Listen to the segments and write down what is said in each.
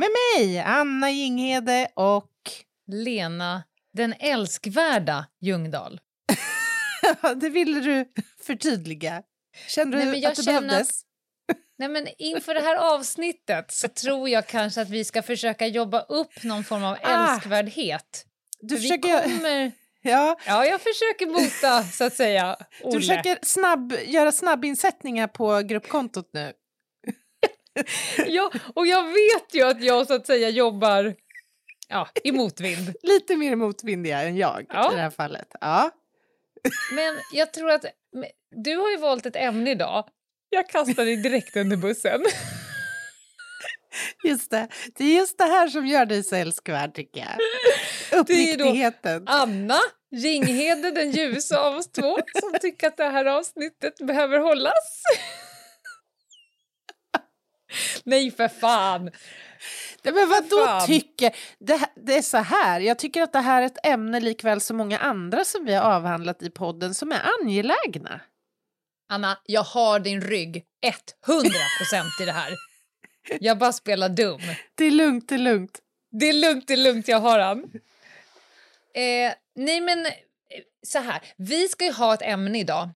Med mig, Anna Jinghede och... Lena, den älskvärda Ljungdahl. det ville du förtydliga. Kände du Nej, jag att det behövdes? Att, nej, men inför det här avsnittet så tror jag kanske att vi ska försöka jobba upp någon form av Ah. älskvärdhet. Du För försöker, vi kommer... ja, Ja, jag försöker mota, så att säga, du Olle. försöker snabb, göra snabbinsättningar på gruppkontot nu. Ja, och jag vet ju att jag så att säga jobbar ja, i motvind. Lite mer motvindiga än jag Ja. i det här fallet. Ja. Men jag tror att... Du har ju valt ett ämne idag. Jag kastar dig direkt under bussen. Just det. det är just det här som gör dig så älskvärd, tycker jag. Det är då- Uppriktigheten. Anna Ringhede, den ljusa av oss två, som tycker att det här avsnittet behöver hållas. Nej, för fan! Nej, men vad då tycker... Det, det är så här, jag tycker att det här är ett ämne likväl som många andra som vi har avhandlat i podden som är angelägna. Anna, jag har din rygg 100 procent i det här. Jag bara spelar dum. Det är lugnt, det är lugnt. Det är lugnt, det är lugnt, jag har han. Eh, nej, men eh, så här. Vi ska ju ha ett ämne idag.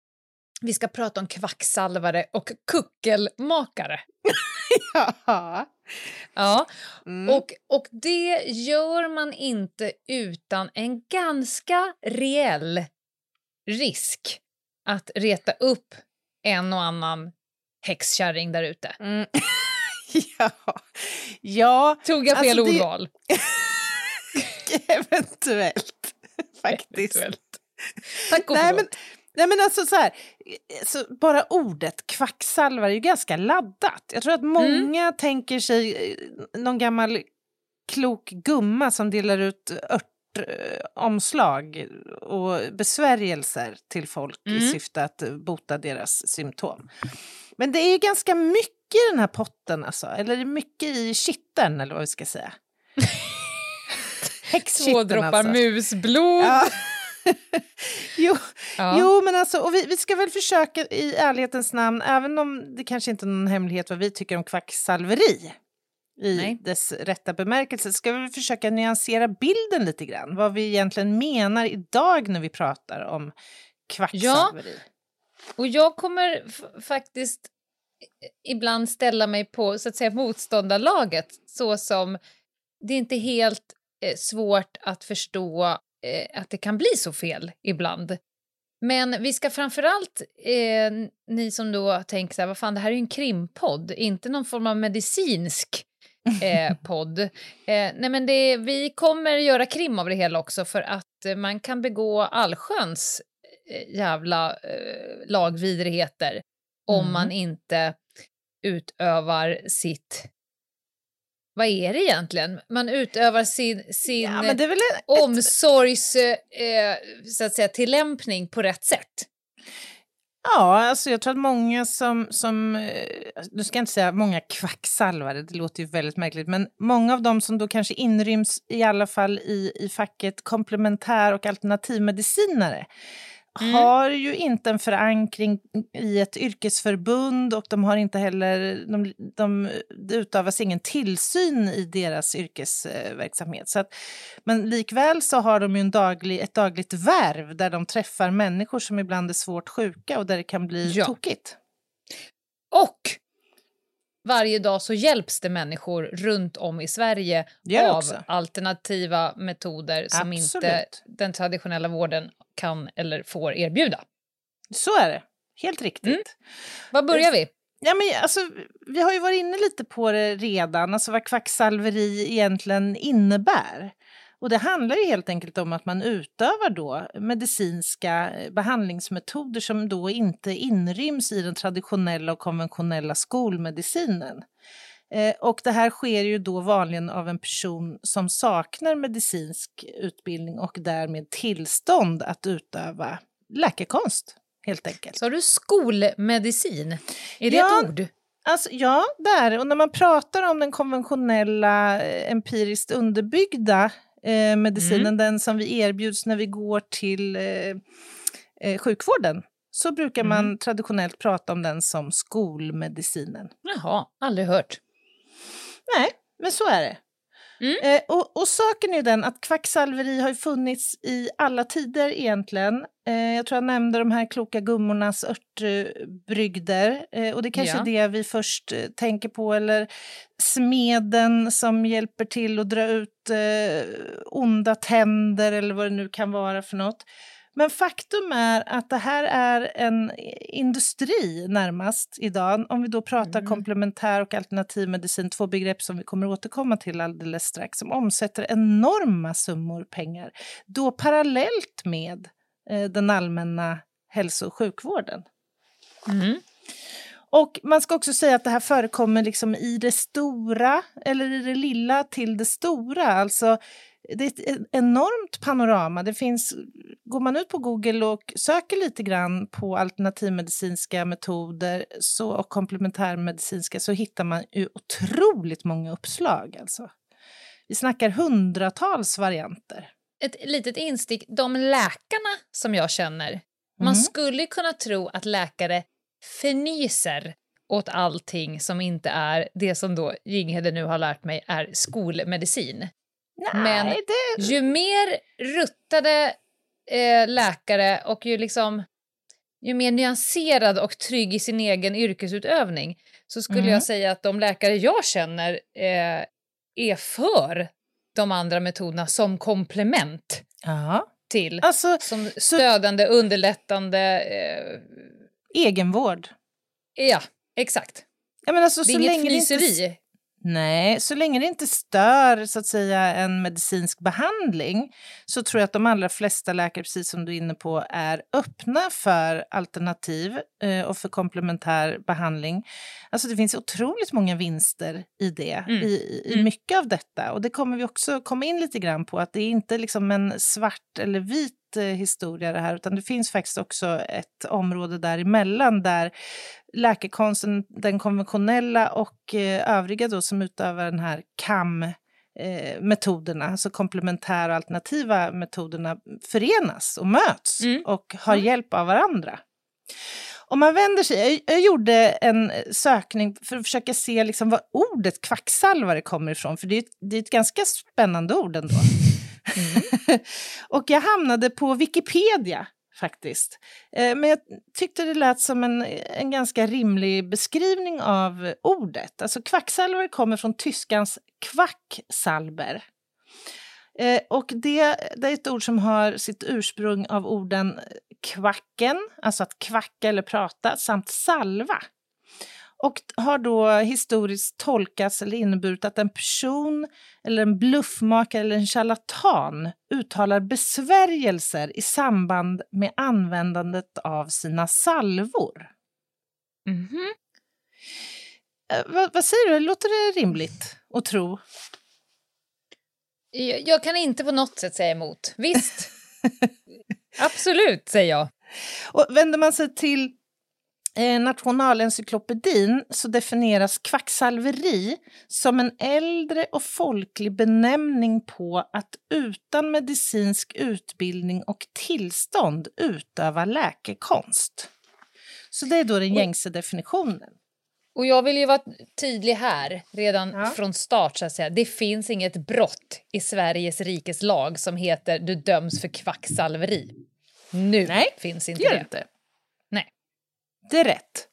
Vi ska prata om kvacksalvare och kuckelmakare. Ja. Ja, Mm. och, och det gör man inte utan en ganska reell risk att reta upp en och annan häxkärring där ute. Mm. ja. ja, Tog jag fel Alltså, det- ordval? eventuellt. Faktiskt. Eventuellt. Tack och Nej, förlåt. men, nej men alltså så här, så bara ordet kvacksalvare är ju ganska laddat. Jag tror att många tänker sig eh, någon gammal klok gumma som delar ut örtomslag och besvärjelser till folk i Mm. syfte att bota deras symptom. Men det är ju ganska mycket i den här potten alltså, eller mycket i kitteln eller vad vi ska säga. Två droppar alltså. musblod. Ja. jo, Ja. Jo, men alltså, och vi, vi ska väl försöka i ärlighetens namn, även om det kanske inte är någon hemlighet vad vi tycker om kvacksalveri i Nej. dess rätta bemärkelse, ska vi försöka nyansera bilden lite grann, vad vi egentligen menar idag när vi pratar om kvacksalveri. Och jag kommer faktiskt ibland ställa mig på så att säga motståndarlaget så som det är inte helt eh, svårt att förstå eh, att det kan bli så fel ibland. Men vi ska framförallt, eh, ni som då tänker så här, vad fan det här är ju en krimpodd, inte någon form av medicinsk eh, podd. Eh, nej men det, vi kommer göra krim av det hela också för att eh, man kan begå allsköns eh, jävla eh, lagvidrigheter om Mm. man inte utövar sitt... Vad är det egentligen? Man utövar sin, sin Ja, ett, omsorgs eh, så att säga, tillämpning på rätt sätt. Ja, alltså jag tror att många som, som, eh, nu ska jag inte säga många kvacksalvare, det låter ju väldigt märkligt, men många av dem som då kanske inryms i alla fall i, i facket komplementär och alternativmedicinare Mm. har ju inte en förankring i ett yrkesförbund och de har inte heller, de, de, utövas ingen tillsyn i deras yrkesverksamhet. Så att, men likväl så har de ju en daglig, ett dagligt värv där de träffar människor som ibland är svårt sjuka och där det kan bli Ja. tokigt. Och varje dag så hjälps det människor runt om i Sverige av också. alternativa metoder som inte Absolut. den traditionella vården kan eller får erbjuda. Så är det. Helt riktigt. Mm. Var börjar vi? Ja, men alltså, vi har ju varit inne lite på det redan, alltså vad kvacksalveri egentligen innebär. Och det handlar ju helt enkelt om att man utövar då medicinska eh, behandlingsmetoder som då inte inryms i den traditionella och konventionella skolmedicinen. Eh, och det här sker ju då vanligen av en person som saknar medicinsk utbildning och därmed tillstånd att utöva läkekonst, helt enkelt. Så har du skolmedicin? Är det Ja. ett ord? Alltså, ja, där. Och när man pratar om den konventionella, eh, empiriskt underbyggda eh, medicinen, den som vi erbjuds när vi går till eh, eh, sjukvården, så brukar man traditionellt prata om den som skolmedicinen. Jaha, aldrig hört. Nej, men så är det. Mm. Eh, och, och saken är den att kvacksalveri har funnits i alla tider egentligen. Eh, jag tror jag nämnde de här kloka gummornas örtbrygder. Eh, och det kanske Ja. är det vi först eh, tänker på. Eller smeden som hjälper till att dra ut eh, onda tänder eller vad det nu kan vara för något. Men faktum är att det här är en industri närmast idag. Om vi då pratar Mm. komplementär och alternativ medicin, två begrepp som vi kommer återkomma till alldeles strax, som omsätter enorma summor pengar. Då parallellt med eh, den allmänna hälso och sjukvården. Mm. Och man ska också säga att det här förekommer liksom i det stora eller i det lilla till det stora. Alltså, det är ett enormt panorama. Det finns, går man ut på Google och söker lite grann på alternativmedicinska metoder så, och komplementärmedicinska så hittar man ju otroligt många uppslag. Alltså. Vi snackar hundratals varianter. Ett litet instick. De läkarna som jag känner, man Mm. skulle kunna tro att läkare förnyser åt allting som inte är det som då Ginghede nu har lärt mig är skolmedicin. Men- det... Ju mer ruttade eh, läkare och ju liksom ju mer nyanserad och trygg i sin egen yrkesutövning så skulle Mm. jag säga att de läkare jag känner eh, är för de andra metoderna som komplement Ja. till. Alltså, Som stödande, underlättande... Eh, egenvård. ja, exakt. Ja, men alltså, Det är så inget länge det inte fnyseri. Nej, så länge det inte stör så att säga, en medicinsk behandling så tror jag att de allra flesta läkare, precis som du är inne på, är öppna för alternativ eh, och för komplementär behandling. Alltså det finns otroligt många vinster i det, Mm. i, i Mm. mycket av detta. Och det kommer vi också komma in lite grann på, att det är inte liksom en svart eller vit eh, historia det här, utan det finns faktiskt också ett område däremellan där läkekonsten, den konventionella och eh, övriga då som utövar den här KAM eh, metoderna, alltså komplementära och alternativa metoderna förenas och möts Mm. och har Mm. hjälp av varandra. Om man vänder sig, jag, jag gjorde en sökning för att försöka se liksom var ordet kvacksalvare kommer ifrån, för det är, ett- det är ett ganska spännande ord ändå. och jag hamnade på Wikipedia faktiskt. Eh, Men jag tyckte det lät som en, en ganska rimlig beskrivning av ordet. Alltså kvacksalvare kommer från tyskans kvacksalber. Eh, och det, det är ett ord som har sitt ursprung av orden kvacken, alltså att kvacka eller prata, samt salva. Och har då historiskt tolkats eller inneburit att en person eller en bluffmakare eller en charlatan uttalar besvärjelser i samband med användandet av sina salvor. Mhm. Eh, vad, vad säger du, låter det rimligt att tro? Jag, jag kan inte på något sätt säga emot. Visst. Absolut, säger jag. Och vänder man sig till eh, Nationalencyklopedin så definieras kvacksalveri som en äldre och folklig benämning på att utan medicinsk utbildning och tillstånd utöva läkekonst. Så det är då den gängse definitionen. Och jag vill ju vara tydlig här redan Ja. från start så att säga. Det finns inget brott i Sveriges rikes lag som heter du döms för kvacksalveri. Nu Nej, finns inte det. det inte. Rätt.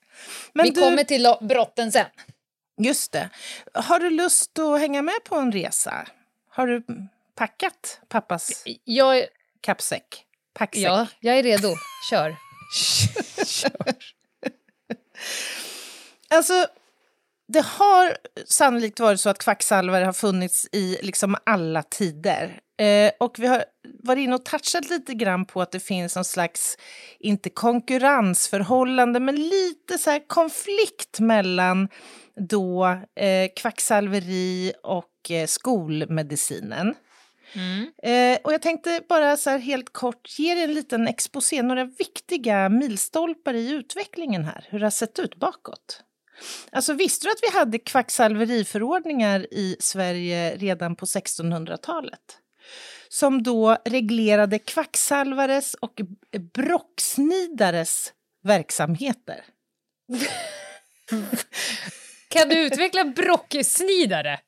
Men Vi du, kommer till brotten sen. just det. Har du lust att hänga med på en resa? Har du packat pappas Jag, kappsäck? Packsäck? ja, jag är redo. Kör. Alltså, det har sannolikt varit så att kvacksalvare har funnits i liksom alla tider. Eh, och vi har varit inne och touchat lite grann på att det finns någon slags, inte konkurrensförhållande, men lite så konflikt mellan då eh, kvacksalveri och eh, skolmedicinen. Mm. Eh, och jag tänkte bara så helt kort ge er en liten exposé, några viktiga milstolpar i utvecklingen här, hur det har sett ut bakåt. Alltså visste du att vi hade kvacksalveriförordningar i Sverige redan på 1600-talet? Som då reglerade kvacksalvares och brocksnidares verksamheter. kan du utveckla brocksnidare?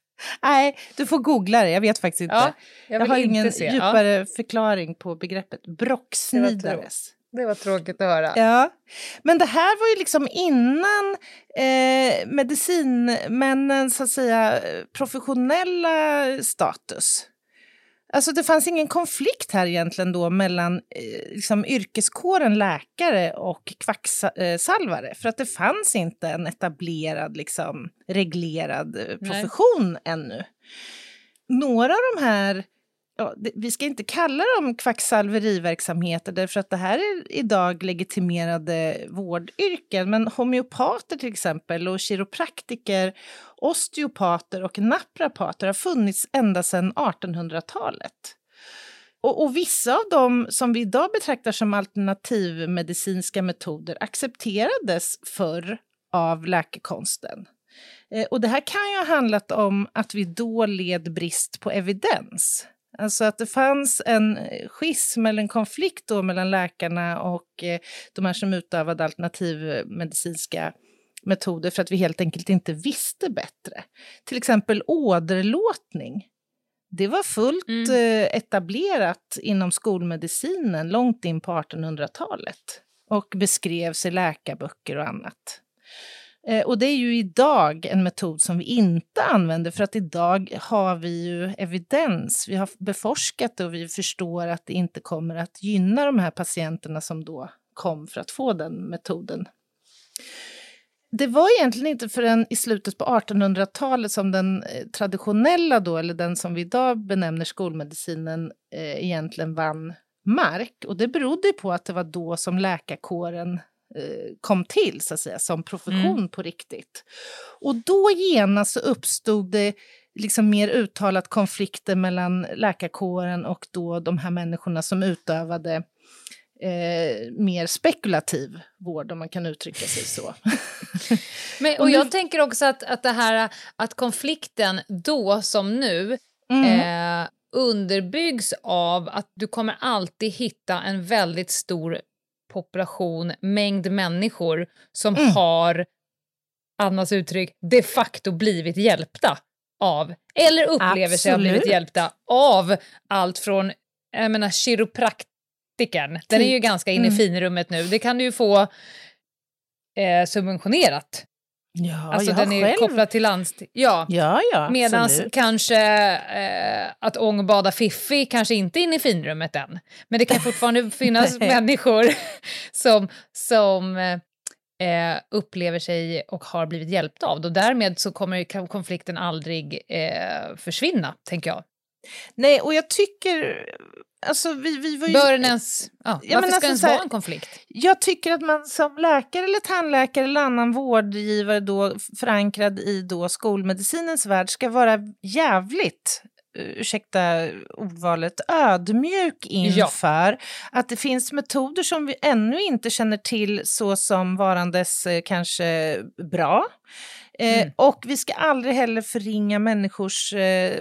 Nej, du får googla det. Jag vet faktiskt inte. Ja, jag, jag, har ingen se. djupare ja. förklaring på begreppet brocksnidares. Det var tråkigt att höra. Ja. Men det här var ju liksom innan eh, medicinmännens så att säga, professionella status. Alltså det fanns ingen konflikt här egentligen då mellan eh, liksom yrkeskåren läkare och kvacksalvare. För att det fanns inte en etablerad, liksom, reglerad eh, profession Nej. ännu. Några av de här ja, det, vi ska inte kalla dem kvacksalveriverksamheter därför att det här är idag legitimerade vårdyrken. Men homeopater till exempel och kiropraktiker, osteopater och naprapater har funnits ända sedan 1800-talet. Och, och, vissa av dem som vi idag betraktar som alternativmedicinska metoder accepterades förr av läkekonsten. Eh, och det här kan ju ha handlat om att vi då led brist på evidens. Alltså att det fanns en eh, schism eller en konflikt då mellan läkarna och eh, de här som utövade alternativmedicinska metoder för att vi helt enkelt inte visste bättre. Till exempel åderlåtning. Det var fullt mm. Eh, etablerat inom skolmedicinen långt in på 1800-talet och beskrevs i läkarböcker och annat. Eh, och det är ju idag en metod som vi inte använder för att idag har vi ju evidens. Vi har beforskat det och vi förstår att det inte kommer att gynna de här patienterna som då kom för att få den metoden. Det var egentligen inte förrän i slutet på 1800-talet som den eh, traditionella då, eller den som vi idag benämner skolmedicinen, eh, egentligen vann mark. Och det berodde på att det var då som läkarkåren kom till så att säga, som profession mm. på riktigt. Och då genast uppstod det liksom mer uttalat konflikter mellan läkarkåren och då de här människorna som utövade eh, mer spekulativ vård, om man kan uttrycka sig så. Men, och jag tänker också att, att det här att konflikten då som nu mm. eh, underbyggs av att du kommer alltid hitta en väldigt stor population, mängd människor som mm. har, Annas uttryck, de facto blivit hjälpta av, eller upplever Absolut. sig ha blivit hjälpta av allt från, jag menar kiropraktikern, den är ju typ. ganska inne i mm. finrummet nu, det kan du ju få eh, subventionerat Ja, alltså den är själv... kopplad till landsting. Ja, ja, ja Medan kanske eh, att ångbada Fiffi kanske inte är inne i finrummet än. Men det kan fortfarande finnas människor som, som eh, upplever sig och har blivit hjälpta av det. Och därmed så kommer konflikten aldrig eh, försvinna, tänker jag. Nej, och jag tycker Alltså, vi, vi var ju... Bör den ens... Ja, ja, varför ska alltså, ens vara en konflikt? Jag tycker att man som läkare eller tandläkare eller annan vårdgivare då, förankrad i då skolmedicinens värld ska vara jävligt eh, ursäkta ordvalet, ödmjuk inför ja. att det finns metoder som vi ännu inte känner till så som varandes eh, kanske bra. Eh, mm. och vi ska aldrig heller förringa människors eh,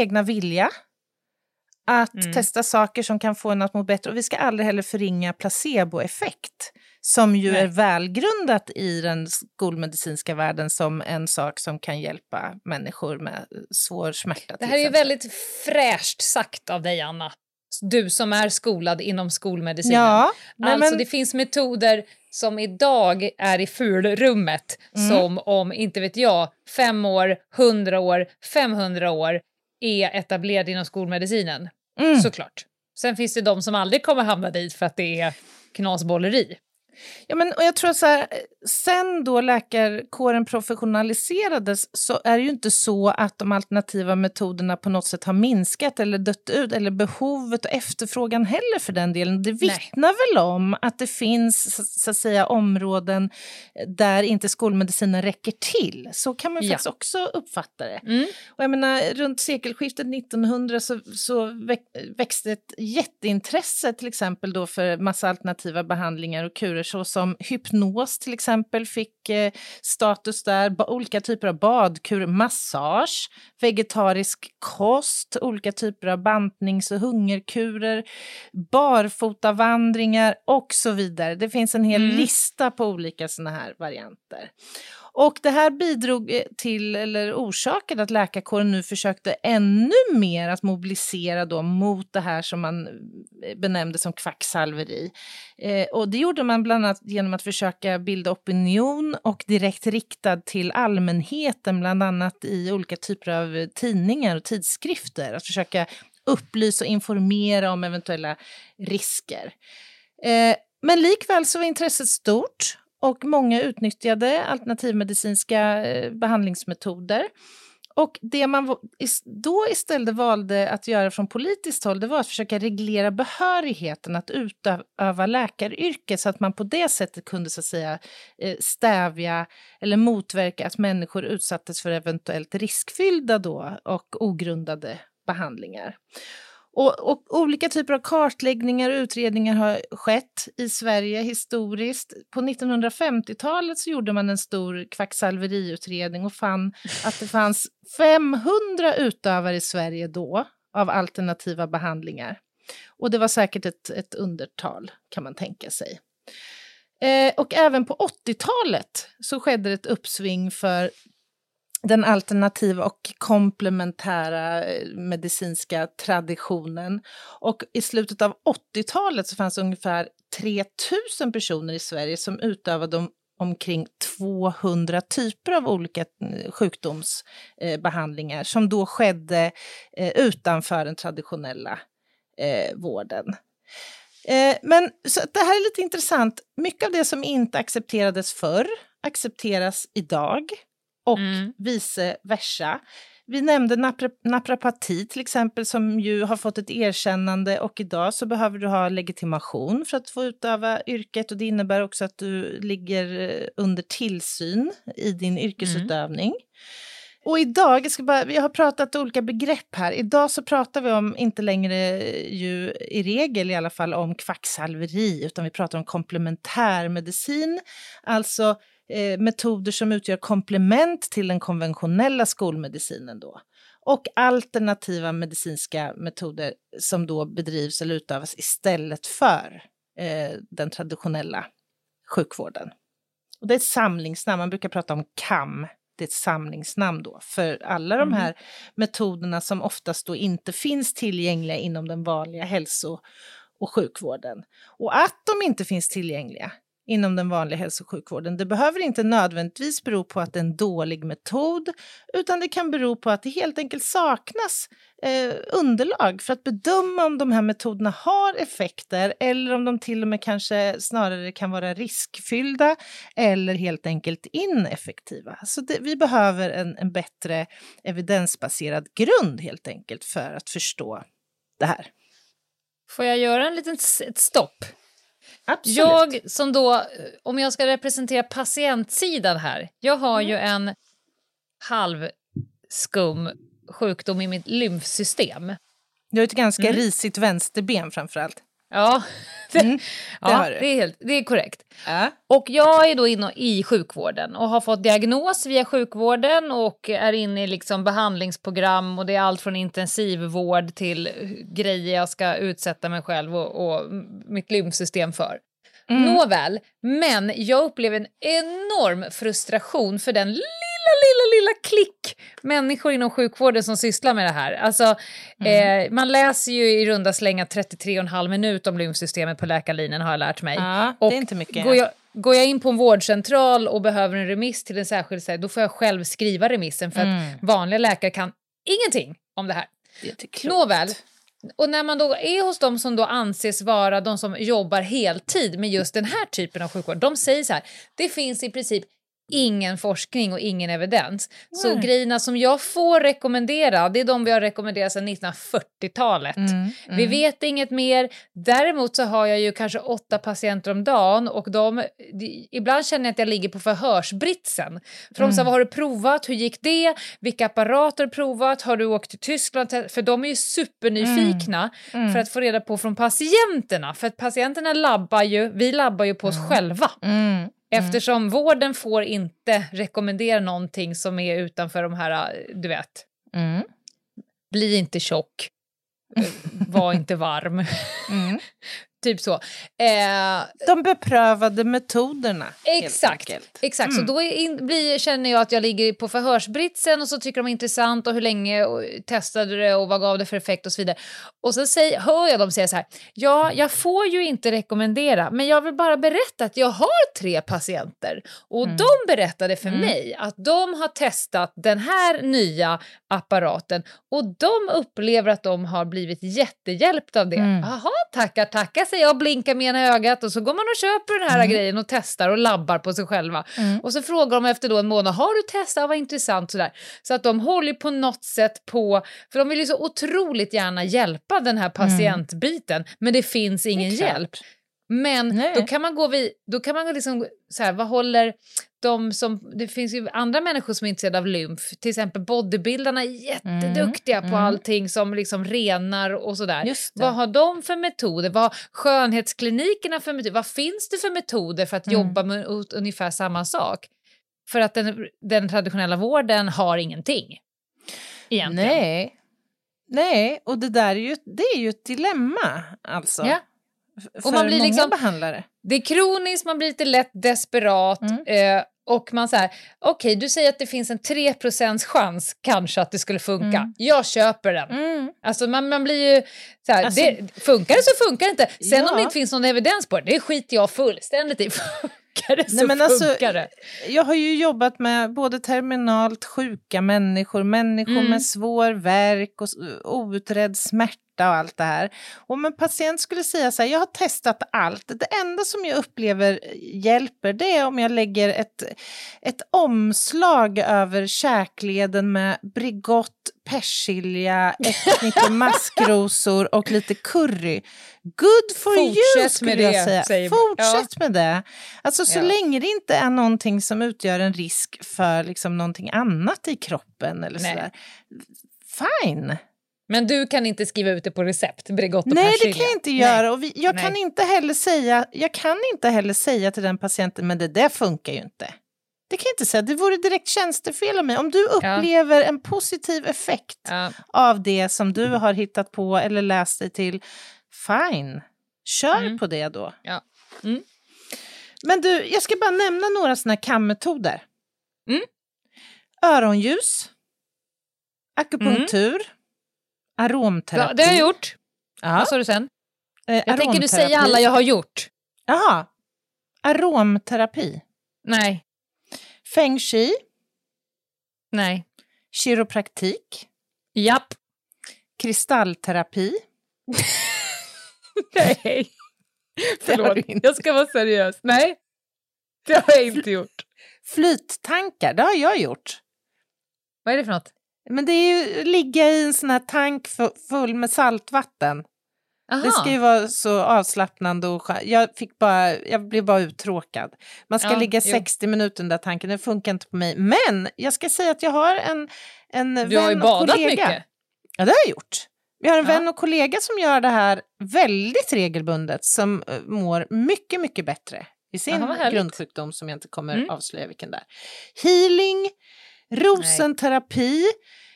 egna vilja att mm. testa saker som kan få en att må bättre. Och vi ska aldrig heller förringa placeboeffekt som ju Nej. är välgrundat i den skolmedicinska världen som en sak som kan hjälpa människor med svår smärta. Det här är ju väldigt fräscht sagt av dig, Anna. Du som är skolad inom skolmedicinen. Ja, alltså men... det finns metoder som idag är i fulrummet mm. som om, inte vet jag, fem år, hundra år, 500 år är etablerad inom skolmedicinen. Mm. Såklart. Sen finns det de som aldrig kommer hamna dit för att det är knasbolleri. Ja, men, och jag tror så här, sen då läkarkåren professionaliserades så är det ju inte så att de alternativa metoderna på något sätt har minskat eller dött ut, eller behovet och efterfrågan heller för den delen. Det vittnar väl om att det finns så, att säga områden där inte skolmedicinen räcker till. Så kan man ja. faktiskt också uppfatta det. Mm. Och jag menar, runt sekelskiftet 1900 så, så växte ett jätteintresse till exempel då för massa alternativa behandlingar och kurer såsom hypnos till exempel fick eh, status där, olika typer av badkur, massage, vegetarisk kost, olika typer av bantnings och hungerkurer, barfotavandringar och så vidare. Det finns en hel mm. lista på olika sådana här varianter. Och det här bidrog eh, till, eller orsakade att läkarkåren nu försökte ännu mer att mobilisera då mot det här som man eh, benämnde som kvacksalveri. Eh, och det gjorde man bland annat genom att försöka bilda opinion och direkt riktad till allmänheten, bland annat i olika typer av tidningar och tidskrifter. Att försöka upplysa och informera om eventuella risker. Eh, men likväl så var intresset stort och många utnyttjade alternativmedicinska eh, behandlingsmetoder. Och det man då istället valde att göra från politiskt håll det var att försöka reglera behörigheten att utöva läkaryrket så att man på det sättet kunde så att säga, eh, stävja eller motverka att människor utsattes för eventuellt riskfyllda då och ogrundade behandlingar. Och, och, olika typer av kartläggningar och utredningar har skett i Sverige historiskt. På 1950-talet så gjorde man en stor kvacksalveriutredning och fann att det fanns 500 utövare i Sverige då av alternativa behandlingar. Och det var säkert ett, ett undertal kan man tänka sig. Eh, och även på 80-talet så skedde ett uppsving för den alternativa och komplementära eh, medicinska traditionen. Och i slutet av 80-talet så fanns ungefär 3000 personer i Sverige som utövade omkring 200 typer av olika eh, sjukdomsbehandlingar eh, som då skedde utanför den traditionella vården. Men så det här är lite intressant. Mycket av det som inte accepterades förr accepteras idag och mm. vice versa. Vi nämnde napra naprapati till exempel som ju har fått ett erkännande och idag så behöver du ha legitimation för att få utöva yrket och det innebär också att du ligger eh, under tillsyn i din yrkesutövning. Mm. Och idag, jag, ska bara, vi har pratat olika begrepp här. Idag så pratar vi om, inte längre ju i regel i alla fall, om kvacksalveri, utan vi pratar om komplementärmedicin. Alltså eh, metoder som utgör komplement till den konventionella skolmedicinen då. Och alternativa medicinska metoder som då bedrivs eller utövas istället för eh, den traditionella sjukvården. Och det är ett samlingsnamn, man brukar prata om KAM, det är ett samlingsnamn då för alla de mm. här mm. metoderna som oftast då inte finns tillgängliga inom den vanliga hälso och sjukvården. Och att de inte finns tillgängliga, inom den vanliga hälso och sjukvården. Det behöver inte nödvändigtvis bero på att det är en dålig metod utan det kan bero på att det helt enkelt saknas eh, underlag för att bedöma om de här metoderna har effekter eller om de till och med kanske snarare kan vara riskfyllda eller helt enkelt ineffektiva. Så det, vi behöver en, en bättre evidensbaserad grund helt enkelt för att förstå det här. Får jag göra en liten ett stopp? Absolut. Jag som då, om jag ska representera patientsidan här, jag har mm. ju en halvskum sjukdom i mitt lymfsystem. Du har ett ganska mm. risigt vänsterben framförallt. Ja, det, mm, det, ja det, är helt, det är korrekt. Äh. Och jag är då inne i sjukvården och har fått diagnos via sjukvården och är inne i liksom behandlingsprogram och det är allt från intensivvård till grejer jag ska utsätta mig själv och, och mitt lymfsystem för. Mm. Nåväl, men jag upplever en enorm frustration för den lilla, lilla klick människor inom sjukvården som sysslar med det här. Alltså, mm. eh, man läser ju i runda slängar 33,5 minut om lymfsystemet på läkarlinjen har jag lärt mig. Ja, och det är inte mycket. Går jag, går jag in på en vårdcentral och behöver en remiss till en särskild då får jag själv skriva remissen för mm. att vanliga läkare kan ingenting om det här. Det Nåväl, och när man då är hos de som då anses vara de som jobbar heltid med just den här typen av sjukvård, de säger så här, det finns i princip ingen forskning och ingen evidens. Nej. Så grejerna som jag får rekommendera, det är de vi har rekommenderat sedan 1940-talet. Mm, mm. Vi vet inget mer. Däremot så har jag ju kanske åtta patienter om dagen och de, de ibland känner jag att jag ligger på förhörsbritsen. För mm. de säger, vad har du provat? Hur gick det? Vilka apparater har du provat? Har du åkt till Tyskland? För de är ju supernyfikna mm, mm. för att få reda på från patienterna. För att patienterna labbar ju, vi labbar ju på oss mm. Mm. Eftersom vården får inte rekommendera någonting som är utanför de här, du vet. Mm. Bli inte tjock. Var inte varm. Mm. Typ så. Eh, de beprövade metoderna. Exakt. exakt. Mm. Så då in, blir, känner jag att jag ligger på förhörsbritsen och så tycker de är intressant och hur länge och, testade det och vad gav det för effekt och så vidare. Och så säger, hör jag dem säga så här, ja, jag får ju inte rekommendera, men jag vill bara berätta att jag har tre patienter och mm. de berättade för mm. mig att de har testat den här nya apparaten och de upplever att de har blivit jättehjälpta av det. Mm. Tackar, tackar säger jag och blinkar med ena ögat och så går man och köper den här mm. grejen och testar och labbar på sig själva. Mm. Och så frågar de efter då en månad, har du testat? Vad intressant sådär. Så att de håller på något sätt på, för de vill ju så otroligt gärna hjälpa den här mm. patientbiten, men det finns ingen det hjälp. Men Nej. då kan man gå vid, då kan man liksom, så här, vad håller de som, det finns ju andra människor som är intresserade av lymf, till exempel bodybuildarna är jätteduktiga mm, på mm. allting som liksom renar och sådär. Vad har de för metoder? Vad har skönhetsklinikerna för metoder? Vad finns det för metoder för att mm. jobba med ungefär samma sak? För att den, den traditionella vården har ingenting. Egentligen. Nej. Nej, och det där är ju, det är ju ett dilemma alltså. Ja. För och man blir många liksom, behandlare. Det är kroniskt, man blir lite lätt desperat. Mm. Eh, och man säger, okej okay, du säger att det finns en 3 chans kanske att det skulle funka. Mm. Jag köper den. Mm. Alltså man, man blir ju så här, alltså, det, funkar det så funkar det inte. Sen ja. om det inte finns någon evidens på det, det skiter jag fullständigt i. Funkar det så Nej, men alltså, funkar alltså, det. Jag har ju jobbat med både terminalt sjuka människor, människor mm. med svår värk och outredd smärta och allt det här. Om en patient skulle säga så här, jag har testat allt, det enda som jag upplever hjälper det är om jag lägger ett, ett omslag över käkleden med Bregott, persilja, ett knippe maskrosor och lite curry. Good for Fortsätt you skulle jag det, säga. Fortsätt ja. med det. Alltså så ja. länge det inte är någonting som utgör en risk för liksom någonting annat i kroppen eller sådär. Fine. Men du kan inte skriva ut det på recept, Bregott och Nej, persilja. det kan jag inte göra. Och vi, jag, kan inte heller säga, jag kan inte heller säga till den patienten, men det där funkar ju inte. Det kan jag inte säga, det vore direkt tjänstefel av mig. Om du upplever ja. en positiv effekt ja. av det som du har hittat på eller läst dig till, fine, kör mm. på det då. Ja. Mm. Men du, jag ska bara nämna några sådana här kammetoder. Mm. Öronljus, akupunktur, mm. Aromterapi. Ja, det har jag gjort. Ja. Vad sa du sen? Eh, jag tänker du säga alla jag har gjort. Jaha. Aromterapi. Nej. Feng shui. Nej. Kiropraktik. Japp. Kristallterapi. Nej. Förlåt, jag ska vara seriös. Nej, det har jag inte gjort. Flyttankar, det har jag gjort. Vad är det för något? Men det är ju ligga i en sån här tank full med saltvatten. Aha. Det ska ju vara så avslappnande och jag, fick bara, jag blev bara uttråkad. Man ska ja, ligga 60 jo. minuter under tanken, det funkar inte på mig. Men jag ska säga att jag har en, en du vän har ju badat mycket. Ja, det har jag gjort. Vi har en ja. vän och kollega som gör det här väldigt regelbundet som eh, mår mycket, mycket bättre i sin Aha, grundsjukdom som jag inte kommer mm. avslöja vilken det är. Healing, rosenterapi,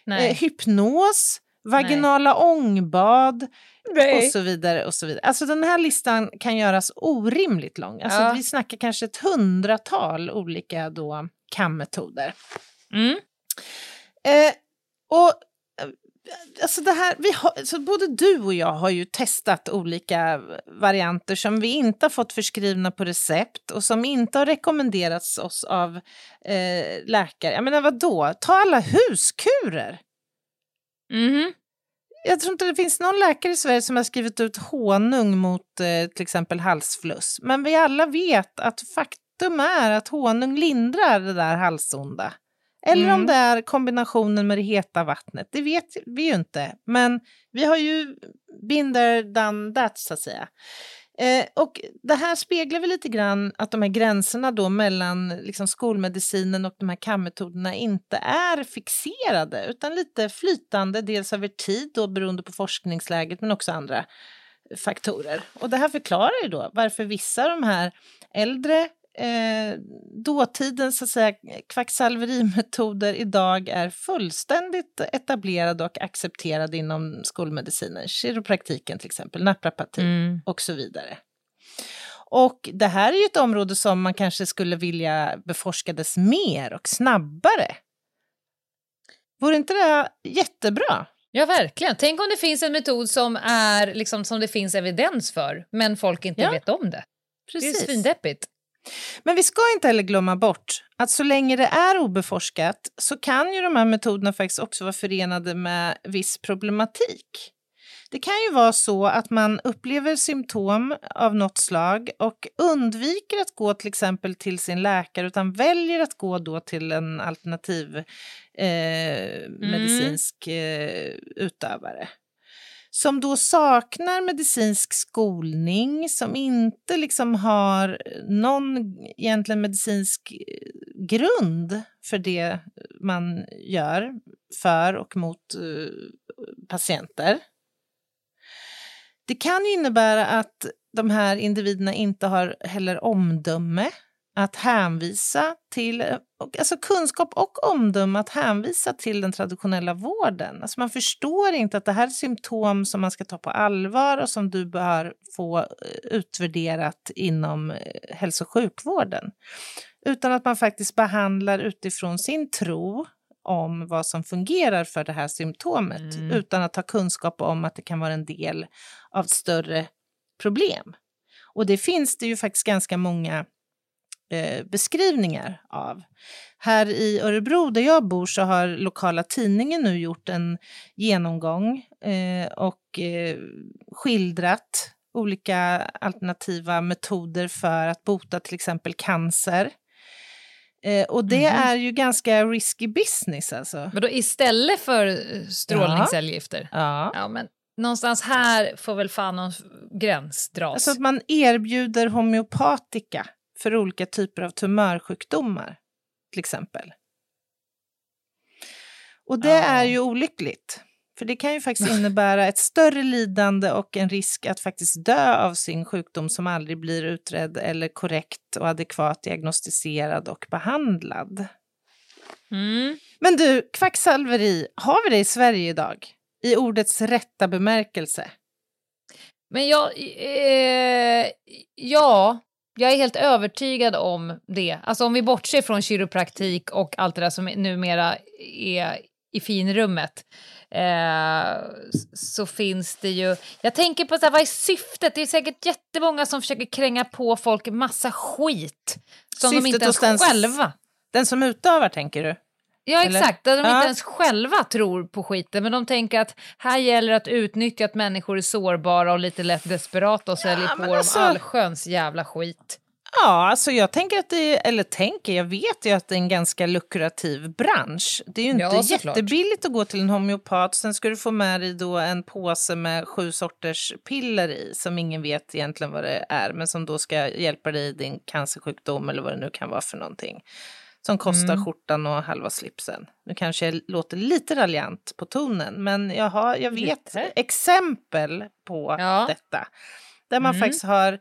Nej. Eh, hypnos, vaginala Nej. ångbad Nej. och så vidare. och så vidare. Alltså den här listan kan göras orimligt lång. Alltså ja. Vi snackar kanske ett hundratal olika då kammetoder. Mm. Eh, och Alltså det här, vi har, så både du och jag har ju testat olika varianter som vi inte har fått förskrivna på recept och som inte har rekommenderats oss av eh, läkare. Jag menar vadå, ta alla huskurer. Mm. jag tror inte det finns någon läkare i Sverige som har skrivit ut honung mot eh, till exempel halsfluss. Men vi alla vet att faktum är att honung lindrar det där halsonda. Eller mm. om det är kombinationen med det heta vattnet, det vet vi ju inte. Men vi har ju binder done that, så att säga. Eh, och det här speglar väl lite grann att de här gränserna då mellan liksom skolmedicinen och de här kammetoderna inte är fixerade utan lite flytande, dels över tid då beroende på forskningsläget men också andra faktorer. Och det här förklarar ju då varför vissa av de här äldre eh, dåtidens så att säga, kvacksalverimetoder idag är fullständigt etablerade och accepterade inom skolmedicinen. Kiropraktiken till exempel, naprapati mm. och så vidare. Och det här är ju ett område som man kanske skulle vilja beforskades mer och snabbare. Vore inte det jättebra? Ja, verkligen. Tänk om det finns en metod som, är, liksom, som det finns evidens för, men folk inte ja. vet om det. Precis. Det är svindeppigt. Men vi ska inte heller glömma bort att så länge det är obeforskat så kan ju de här metoderna faktiskt också vara förenade med viss problematik. Det kan ju vara så att man upplever symptom av något slag och undviker att gå till exempel till sin läkare utan väljer att gå då till en alternativ eh, mm. medicinsk eh, utövare som då saknar medicinsk skolning, som inte liksom har eh, någon egentligen medicinsk eh, grund för det man gör för och mot eh, patienter. Det kan innebära att de här individerna inte har heller omdöme att hänvisa till, alltså kunskap och omdöme att hänvisa till den traditionella vården. Alltså man förstår inte att det här är symptom som man ska ta på allvar och som du bör få eh, utvärderat inom eh, hälso och sjukvården. Utan att man faktiskt behandlar utifrån sin tro om vad som fungerar för det här symptomet mm. utan att ha kunskap om att det kan vara en del av större problem. Och det finns det ju faktiskt ganska många eh, beskrivningar av. Här i Örebro där jag bor så har lokala tidningen nu gjort en genomgång eh, och eh, skildrat olika alternativa metoder för att bota till exempel cancer. Eh, och det mm. är ju ganska risky business alltså. Men då istället för eh, strålningscellgifter? Ja. ja. men någonstans här får väl fan någon gräns dras. Alltså att man erbjuder homeopatika för olika typer av tumörsjukdomar, till exempel. Och det är ju olyckligt. För det kan ju faktiskt innebära ett större lidande och en risk att faktiskt dö av sin sjukdom som aldrig blir utredd eller korrekt och adekvat diagnostiserad och behandlad. Mm. Men du, kvacksalveri, har vi det i Sverige idag? I ordets rätta bemärkelse? Men jag, eh, ja, jag är helt övertygad om det. Alltså om vi bortser från kiropraktik och allt det där som numera är i finrummet eh, så finns det ju... Jag tänker på så här, vad är syftet? Det är säkert jättemånga som försöker kränga på folk massa skit som syftet de inte ens den, själva... Den som utövar, tänker du? Ja, exakt. Där de ja. inte ens själva tror på skiten, men de tänker att här gäller att utnyttja att människor är sårbara och lite lätt desperata och säljer ja, på alltså... dem allsköns jävla skit. Ja, alltså jag tänker att det, eller tänker, jag vet ju att det är en ganska lukrativ bransch. Det är ju inte ja, jättebilligt att gå till en homeopat, sen ska du få med dig då en påse med sju sorters piller i som ingen vet egentligen vad det är, men som då ska hjälpa dig i din cancersjukdom eller vad det nu kan vara för någonting som kostar mm. skjortan och halva slipsen. Nu kanske jag låter lite raljant på tonen, men jag, har, jag vet lite. exempel på ja. detta. Där man mm. faktiskt har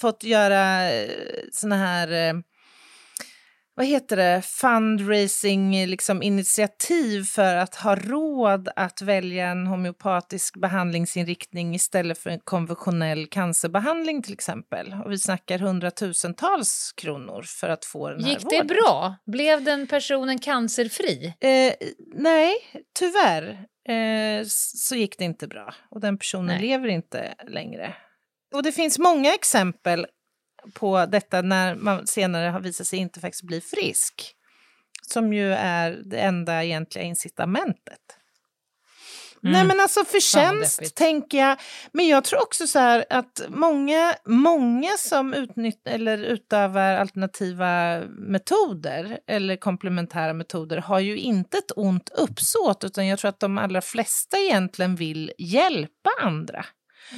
fått göra eh, såna här eh, vad heter det, fundraising liksom initiativ för att ha råd att välja en homeopatisk behandlingsinriktning istället för en konventionell cancerbehandling till exempel. Och vi snackar hundratusentals kronor för att få den här Gick det bra? Blev den personen cancerfri? Eh, nej, tyvärr eh, så gick det inte bra. Och den personen nej. lever inte längre. Och det finns många exempel på detta när man senare har visat sig inte faktiskt bli frisk. Som ju är det enda egentliga incitamentet. Mm. Nej men alltså förtjänst tänker jag. Men jag tror också så här att många, många som utnytt, eller utövar alternativa metoder eller komplementära metoder har ju inte ett ont uppsåt utan jag tror att de allra flesta egentligen vill hjälpa andra.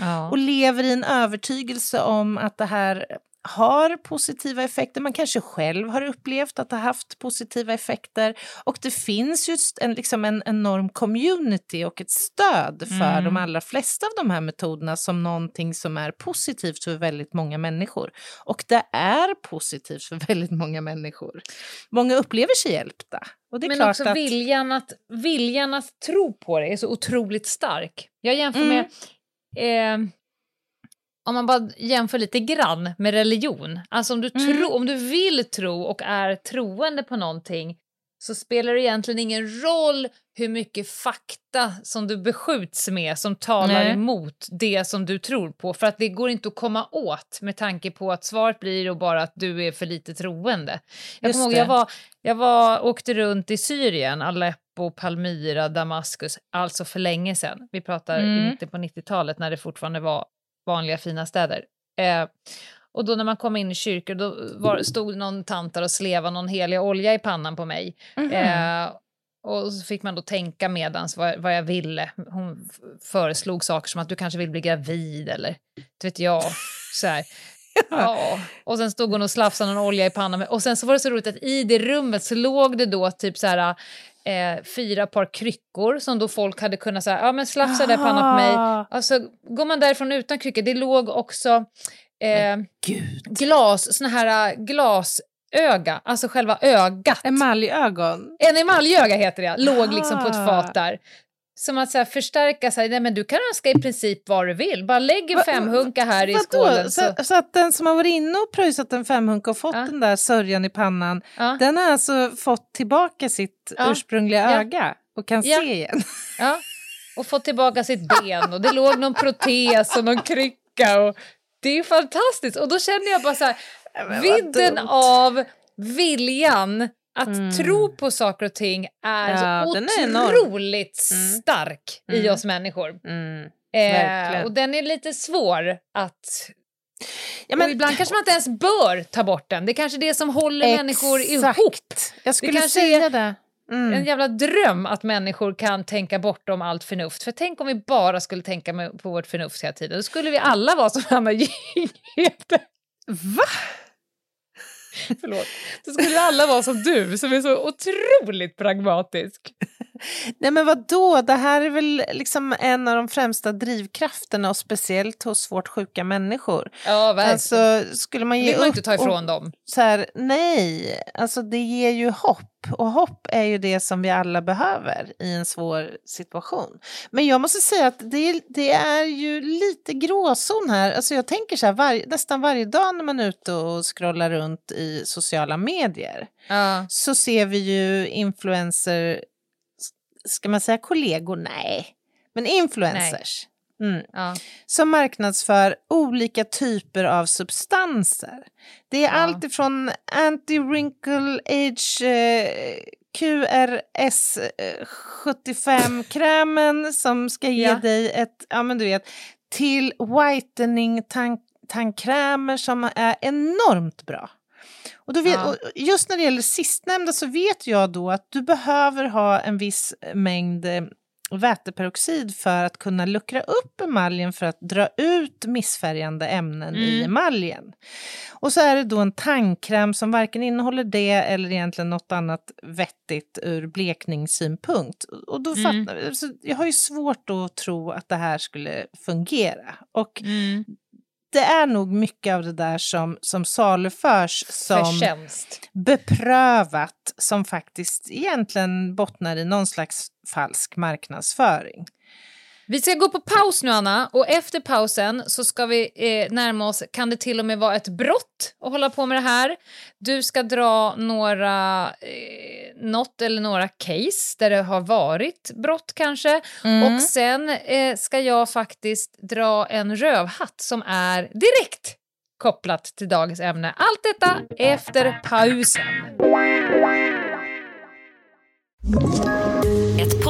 Ja. Och lever i en övertygelse om att det här har positiva effekter. Man kanske själv har upplevt att det har haft positiva effekter. Och det finns just en, liksom en enorm community och ett stöd för mm. de allra flesta av de här metoderna som någonting som är positivt för väldigt många människor. Och det är positivt för väldigt många människor. Många upplever sig hjälpta. Men också att... viljan, att, viljan att tro på det är så otroligt stark. Jag jämför mm. med eh, om man bara jämför lite grann med religion, alltså om du, mm. tro, om du vill tro och är troende på någonting så spelar det egentligen ingen roll hur mycket fakta som du beskjuts med som talar Nej. emot det som du tror på, för att det går inte att komma åt med tanke på att svaret blir då bara att du är för lite troende. Jag kommer ihåg, jag, var, jag var, åkte runt i Syrien, Aleppo, Palmyra, Damaskus, alltså för länge sedan. Vi pratar mm. inte på 90-talet när det fortfarande var vanliga fina städer. Eh, och då när man kom in i kyrkor då var, stod någon tant där och slevade någon helig olja i pannan på mig. Mm -hmm. eh, och så fick man då tänka medans vad, vad jag ville. Hon föreslog saker som att du kanske vill bli gravid eller inte vet jag. Så här. Ja. Och sen stod hon och slafsade någon olja i pannan. Och sen så var det så roligt att i det rummet så låg det då typ så här eh, fyra par kryckor som då folk hade kunnat säga, ja men slafsa där pannan på mig. Alltså går man därifrån utan kryckor, det låg också eh, glas, såna här äh, glasöga, alltså själva ögat. Emaljögon? En emaljöga heter det, låg liksom på ett fat där. Som att så här, förstärka sig, nej men du kan önska i princip vad du vill, bara lägg en femhunka här i skålen. Så... Så, så... att den som har varit inne och pröjsat en femhunka och fått ja. den där sörjan i pannan, ja. den har alltså fått tillbaka sitt ja. ursprungliga öga och kan se igen. Ja, och fått tillbaka sitt ben och det låg någon protes och någon krycka och det är fantastiskt och då känner jag bara så här, vidden av viljan att mm. tro på saker och ting är ja, så otroligt är mm. stark mm. i oss människor. Mm. Eh, och den är lite svår att... Ja, men, ibland kanske man inte ens bör ta bort den. Det är kanske det som håller exakt. människor ihop. Jag skulle det säga det. Mm. En jävla dröm att människor kan tänka bortom allt förnuft. För tänk om vi bara skulle tänka på vårt förnuft hela tiden. Då skulle vi alla vara som Anna Jinghede. Va? Förlåt. Då skulle alla vara som du som är så otroligt pragmatisk. Nej men vad då? det här är väl liksom en av de främsta drivkrafterna och speciellt hos svårt sjuka människor. Ja, verkligen. Alltså, skulle man ge vill man inte ta ifrån och, dem. Så här, nej, alltså det ger ju hopp och hopp är ju det som vi alla behöver i en svår situation. Men jag måste säga att det, det är ju lite gråzon här. Alltså jag tänker så här, var, nästan varje dag när man är ute och scrollar runt i sociala medier ja. så ser vi ju influencer ska man säga kollegor? Nej, men influencers. Mm. Ja. Som marknadsför olika typer av substanser. Det är ja. allt ifrån anti-wrinkle age eh, QRS 75-krämen som ska ge ja. dig ett, ja men du vet, till whitening tandkrämer som är enormt bra. Och, då vet, ja. och just när det gäller sistnämnda så vet jag då att du behöver ha en viss mängd eh, väteperoxid för att kunna luckra upp emaljen för att dra ut missfärgande ämnen mm. i emaljen. Och så är det då en tandkräm som varken innehåller det eller egentligen något annat vettigt ur blekningssynpunkt. Och då mm. fattar, så jag har ju svårt att tro att det här skulle fungera. Och mm det är nog mycket av det där som, som saluförs som Förtjänst. beprövat som faktiskt egentligen bottnar i någon slags falsk marknadsföring. Vi ska gå på paus nu, Anna, och efter pausen så ska vi eh, närma oss, kan det till och med vara ett brott att hålla på med det här. Du ska dra några, eh, något eller några case där det har varit brott kanske. Mm. Och sen eh, ska jag faktiskt dra en rövhatt som är direkt kopplat till dagens ämne. Allt detta efter pausen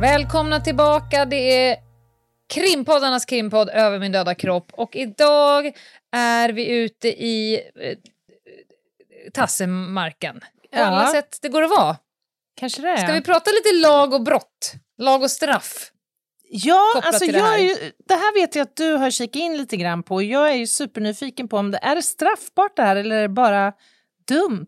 Välkomna tillbaka, det är krimpoddarnas krimpodd Över min döda kropp och idag är vi ute i eh, tassemarken. På Ja. alla sätt det går att vara. Kanske det. Ska vi prata lite lag och brott? Lag och straff? Ja, kopplat alltså till det jag här? är ju, det här vet jag att du har kikat in lite grann på. Jag är ju supernyfiken på om det är det straffbart det här eller är det bara dumt?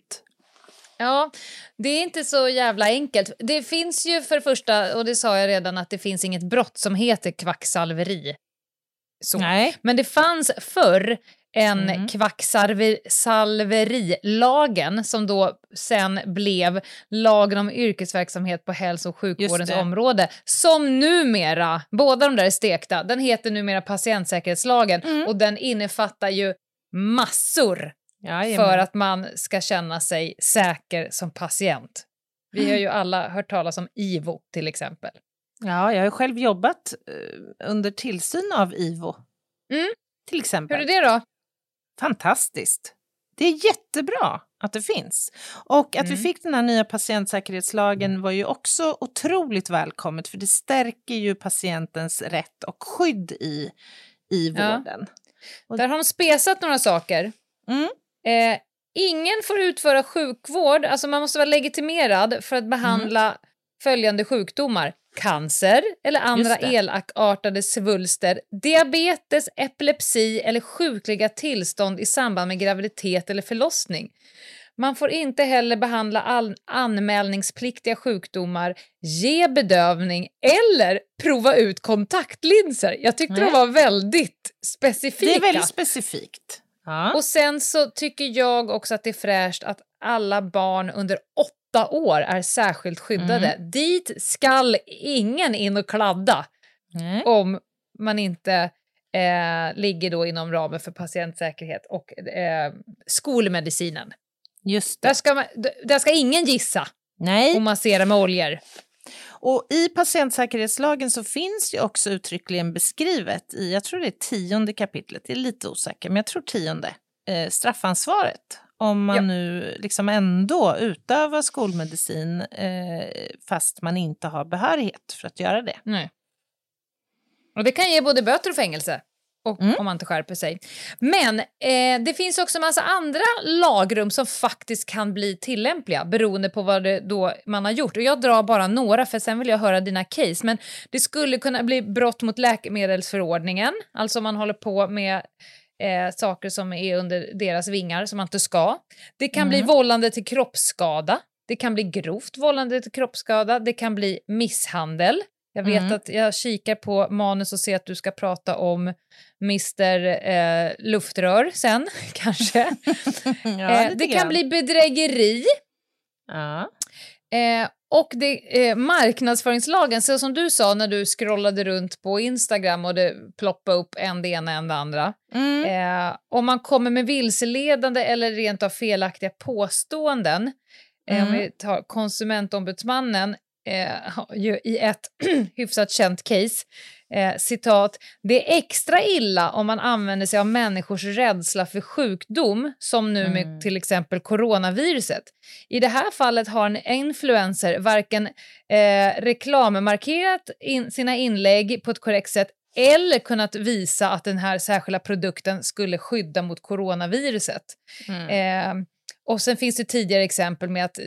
Ja, det är inte så jävla enkelt. Det finns ju för det första, och det sa jag redan, att det finns inget brott som heter kvacksalveri. Så. Nej. Men det fanns förr en Mm. kvacksalverilagen som då sen blev lagen om yrkesverksamhet på hälso och sjukvårdens område som numera, båda de där är stekta, den heter numera patientsäkerhetslagen Mm. och den innefattar ju massor Jajamän. för att man ska känna sig säker som patient. Vi har ju alla hört talas om IVO till exempel. Ja, jag har själv jobbat eh, under tillsyn av IVO. Mm. Till exempel. Hur är det då? Fantastiskt. Det är jättebra att det finns. Och att vi Mm. fick den här nya patientsäkerhetslagen var ju också otroligt välkommet för det stärker ju patientens rätt och skydd i, i Ja. vården. Där har de spesat några saker. Mm. Eh, ingen får utföra sjukvård, alltså man måste vara legitimerad för att behandla följande sjukdomar. Cancer eller andra det. elakartade svulster, diabetes, epilepsi eller sjukliga tillstånd i samband med graviditet eller förlossning. Man får inte heller behandla all anmälningspliktiga sjukdomar, ge bedövning eller prova ut kontaktlinser. Jag tyckte Nej. de var väldigt specifika. Det är väldigt specifikt. Ja. Och sen så tycker jag också att det är fräscht att alla barn under åtta år är särskilt skyddade. Mm. Dit skall ingen in och kladda Nej. om man inte eh, ligger då inom ramen för patientsäkerhet och eh, skolmedicinen. Just Där det. ska, man, där ska ingen gissa Nej. och massera med oljor. Och i patientsäkerhetslagen så finns ju också uttryckligen beskrivet i, jag tror det är tionde kapitlet, det är lite osäker, men jag tror tionde, eh, straffansvaret. Om man Ja. nu liksom ändå utövar skolmedicin eh, fast man inte har behörighet för att göra det. Nej. Och det kan ge både böter och fängelse och, Mm. om man inte skärper sig. Men eh, det finns också en massa andra lagrum som faktiskt kan bli tillämpliga beroende på vad det då man har gjort. Och jag drar bara några för sen vill jag höra dina case. Men det skulle kunna bli brott mot läkemedelsförordningen, alltså om man håller på med eh, saker som är under deras vingar som man inte ska. Det kan bli Mm. vållande till kroppsskada. Det kan bli grovt vållande till kroppsskada. Det kan bli misshandel. Jag vet Mm. att jag kikar på manus och ser att du ska prata om Mr eh, Luftrör sen, kanske. Ja, eh, det kan bli bedrägeri. Ja. Eh, och det, eh, marknadsföringslagen, så som du sa när du scrollade runt på Instagram och det ploppade upp en det ena än det andra. Mm. Eh, om man kommer med vilseledande eller rent av felaktiga påståenden, eh, om Mm. vi tar konsumentombudsmannen ju i ett hyfsat känt case, eh, citat, det är extra illa om man använder sig av människors rädsla för sjukdom, som nu med Mm. till exempel coronaviruset. I det här fallet har en influencer varken eh, reklammarkerat in, sina inlägg på ett korrekt sätt eller kunnat visa att den här särskilda produkten skulle skydda mot coronaviruset. Mm. Eh, och sen finns det tidigare exempel med att eh,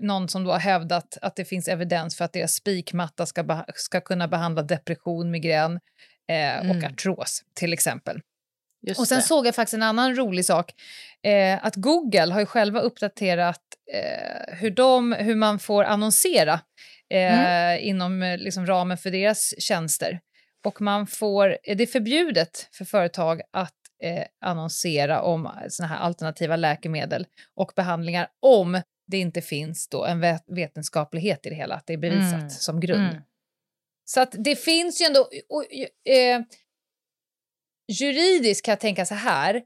någon som då har hävdat att det finns evidens för att deras spikmatta ska, ska kunna behandla depression, migrän eh, och Mm. artros till exempel. Just Och sen det. såg jag faktiskt en annan rolig sak. Eh, att Google har ju själva uppdaterat eh, hur, de, hur man får annonsera eh, inom eh, liksom, ramen för deras tjänster. Och man får, det är förbjudet för företag att eh, annonsera om såna här alternativa läkemedel och behandlingar om det inte finns då en vetenskaplighet i det hela, att det är bevisat Mm. som grund. Mm. Så att det finns ju ändå... Och, eh, juridiskt kan jag tänka så här.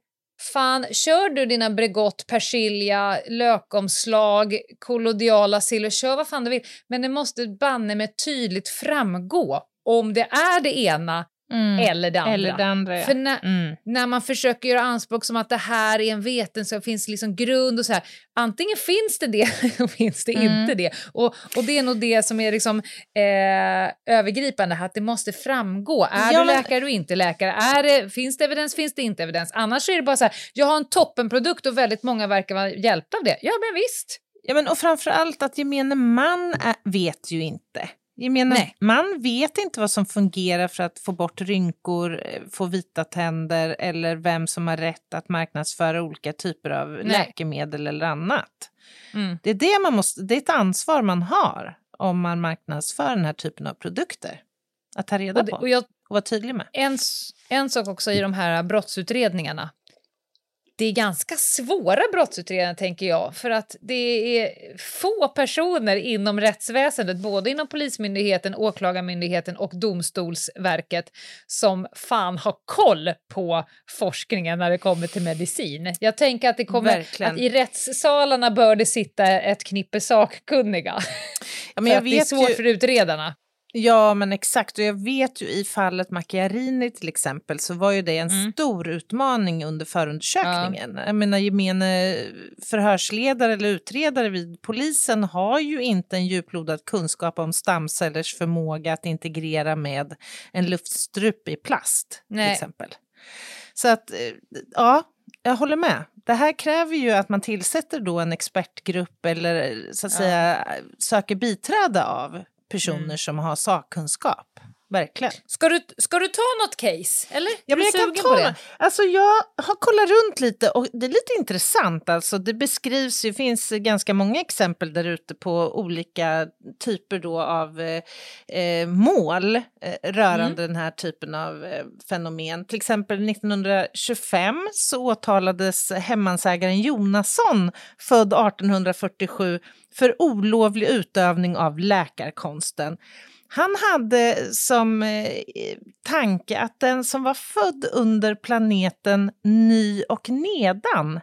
Fan, kör du dina Bregott, persilja, lökomslag, kollodiala silver, kör vad fan du vill. Men det måste banne med tydligt framgå om det är det ena Mm. eller det andra. Eller det andra, ja. För när, Mm. när man försöker göra anspråk som att det här är en vetenskap, finns liksom grund och så här. Antingen finns det det eller finns det Mm. inte det. Och, och det är nog det som är liksom, eh, övergripande, att det måste framgå. Är Ja, du men- läkare och inte läkare? Är det, finns det evidens, finns det inte evidens? Annars är det bara så här, jag har en toppenprodukt och väldigt många verkar vara hjälpta av det. Ja, men visst. Ja, men och framför allt att gemene man är, vet ju inte. Gemene Nej. man vet inte vad som fungerar för att få bort rynkor, eh, få vita tänder eller vem som har rätt att marknadsföra olika typer av läkemedel eller annat. Mm. Det är, det, man måste, det är ett ansvar man har om man marknadsför den här typen av produkter. Att ta reda Och, det, på och jag, och vara tydlig med. en, en sak också i de här brottsutredningarna. Det är ganska svåra brottsutredningar, tänker jag, för att det är få personer inom rättsväsendet, både inom Polismyndigheten, Åklagarmyndigheten och Domstolsverket, som fan har koll på forskningen när det kommer till medicin. Jag tänker att, det kommer, Verkligen. att i rättssalarna bör det sitta ett knippe sakkunniga. Ja, men jag att det är vet svårt ju, för utredarna. Ja, men exakt. Och jag vet ju i fallet Macchiarini till exempel så var ju det en Mm. stor utmaning under förundersökningen. Jag menar gemene förhörsledare eller utredare vid polisen har ju inte en djuplodad kunskap om stamcellers förmåga att integrera med en luftstrup i plast till Nej. exempel. Så att, eh, ja, jag håller med. Det här kräver ju att man tillsätter då en expertgrupp eller så att Ja. säga söker biträde av personer Mm. som har sakkunskap. Verkligen. Ska du, ska du ta något case? Eller? Ja, men jag kan ta på det. Alltså jag har kollat runt lite och det är lite intressant. Alltså det beskrivs, det finns ganska många exempel där ute på olika typer då av eh, eh, mål eh, rörande den här typen av eh, fenomen. Till exempel 1925 så åtalades hemmansägaren Jonasson, född 1847, för olovlig utövning av läkarkonsten. Han hade som eh, tanke att den som var född under planeten Ny och Nedan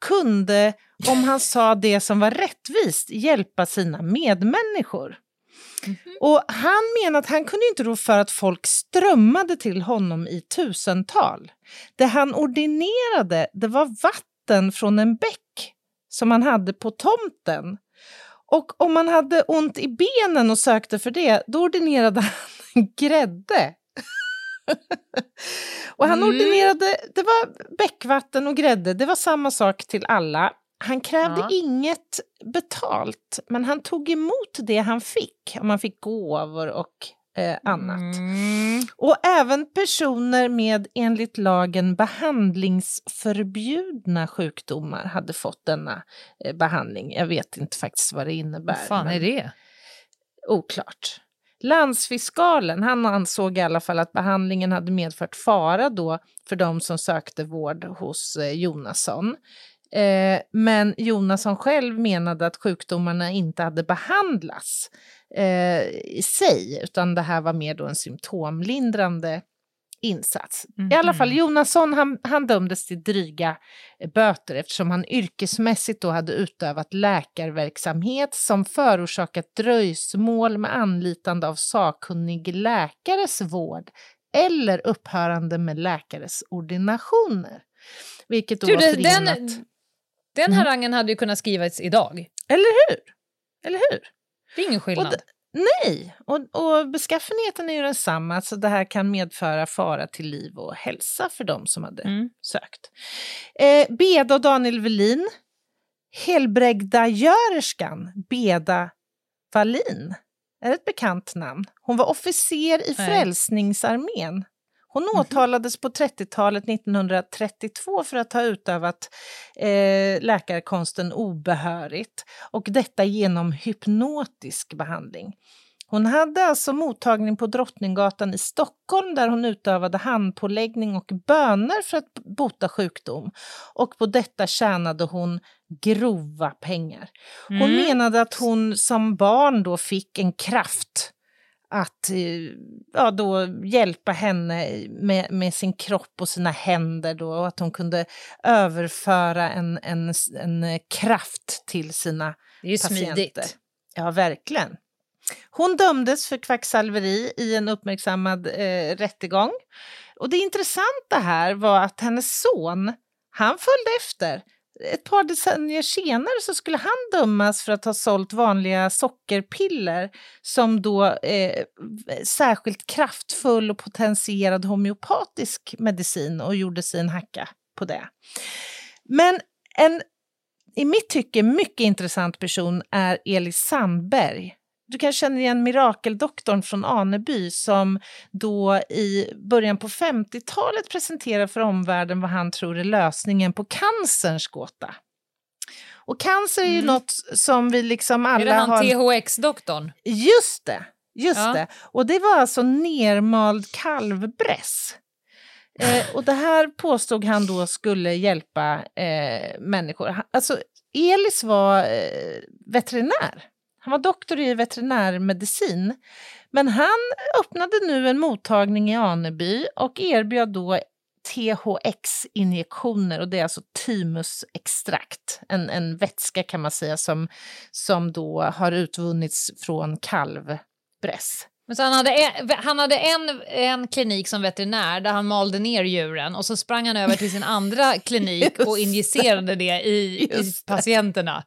kunde, om han sa det som var rättvist, hjälpa sina medmänniskor. Och han menade att han kunde inte rå för att folk strömmade till honom i tusental. Det han ordinerade, det var vatten från en bäck som han hade på tomten. Och om man hade ont i benen och sökte för det, då ordinerade han grädde. och han Mm. ordinerade, det var bäckvatten och grädde, det var samma sak till alla. Han krävde Ja. inget betalt, men han tog emot det han fick. Om man fick gåvor och eh, annat. Mm. Och även personer med enligt lagen behandlingsförbjudna sjukdomar hade fått denna eh, behandling. Jag vet inte faktiskt vad det innebär. Vad fan är det? Oklart. Landsfiskalen han ansåg i alla fall att behandlingen hade medfört fara då för de som sökte vård hos eh, Jonasson. Eh, men Jonasson själv menade att sjukdomarna inte hade behandlats eh, i sig, utan det här var mer då en symptomlindrande insats. I alla fall, Mhm. Jonasson han, han dömdes till dryga böter eftersom han yrkesmässigt då hade utövat läkarverksamhet som förorsakat dröjsmål med anlitande av sakkunnig läkares vård eller upphörande med läkares ordinationer. Vilket då Du, var förenat... den, den Mm. harangen hade ju kunnat skrivas idag. Eller hur? Eller hur? Det är ingen skillnad. det- Nej, och, och beskaffenheten är ju densamma. Alltså det här kan medföra fara till liv och hälsa för de som hade Mm. sökt. Eh, Beda och Daniel Velin. Helbrägdagörerskan Beda Wallin är ett bekant namn. Hon var officer i Nej. Frälsningsarmén. Hon åtalades på 30-talet 1932 för att ha utövat eh, läkarkonsten obehörigt och detta genom hypnotisk behandling. Hon hade alltså mottagning på Drottninggatan i Stockholm där hon utövade handpåläggning och böner för att bota sjukdom. Och på detta tjänade hon grova pengar. Hon Mm. menade att hon som barn då fick en kraft att eh, ja, då hjälpa henne med, med sin kropp och sina händer då, och att hon kunde överföra en, en, en kraft till sina Det är ju patienter. smidigt. Ja, verkligen. Hon dömdes för kvacksalveri i en uppmärksammad eh, rättegång. Och det intressanta här var att hennes son, han följde efter. Ett par decennier senare så skulle han dömas för att ha sålt vanliga sockerpiller som då eh, särskilt kraftfull och potentierad homeopatisk medicin och gjorde sig en hacka på det. Men en i mitt tycke mycket intressant person är Elis Sandberg. Du kan känna igen mirakeldoktorn från Aneby som då i början på 50-talet presenterar för omvärlden vad han tror är lösningen på cancerns gåta. Och cancer är ju Mm. något som vi liksom alla Är det han har... THX-doktorn? Just det, just Ja. det. Och det var alltså nermald kalvbräss. Eh, och det här påstod han då skulle hjälpa eh, människor. Alltså, Elis var eh, veterinär. Han var doktor i veterinärmedicin. Men han öppnade nu en mottagning i Aneby och erbjöd då THX-injektioner och det är alltså thymusextrakt, en, en vätska kan man säga som, som då har utvunnits från kalvbräss. Men så han hade, en, han hade en, en klinik som veterinär där han malde ner djuren och så sprang han över till sin andra klinik och injicerade det i, i patienterna.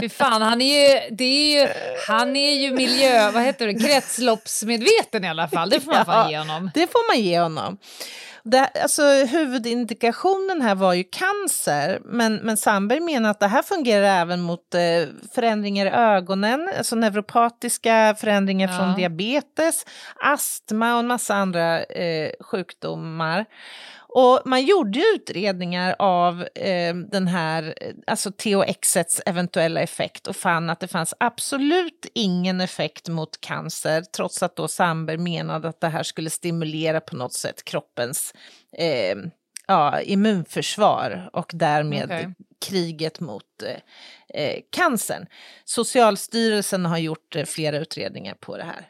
Fy fan, han är ju, det är ju, han är ju miljö, vad heter det, kretsloppsmedveten i alla fall. Det får man fan ge honom. Det får man ge honom. Det, alltså, huvudindikationen här var ju cancer, men, men Sandberg menar att det här fungerar även mot eh, förändringar i ögonen, alltså neuropatiska förändringar Ja. från diabetes, astma och en massa andra eh, sjukdomar. Och man gjorde utredningar av eh, den här, eh, alltså THXets eventuella effekt och fann att det fanns absolut ingen effekt mot cancer, trots att då Sandberg menade att det här skulle stimulera på något sätt kroppens eh, ja, immunförsvar och därmed Okej. kriget mot eh, eh, cancern. Socialstyrelsen har gjort eh, flera utredningar på det här.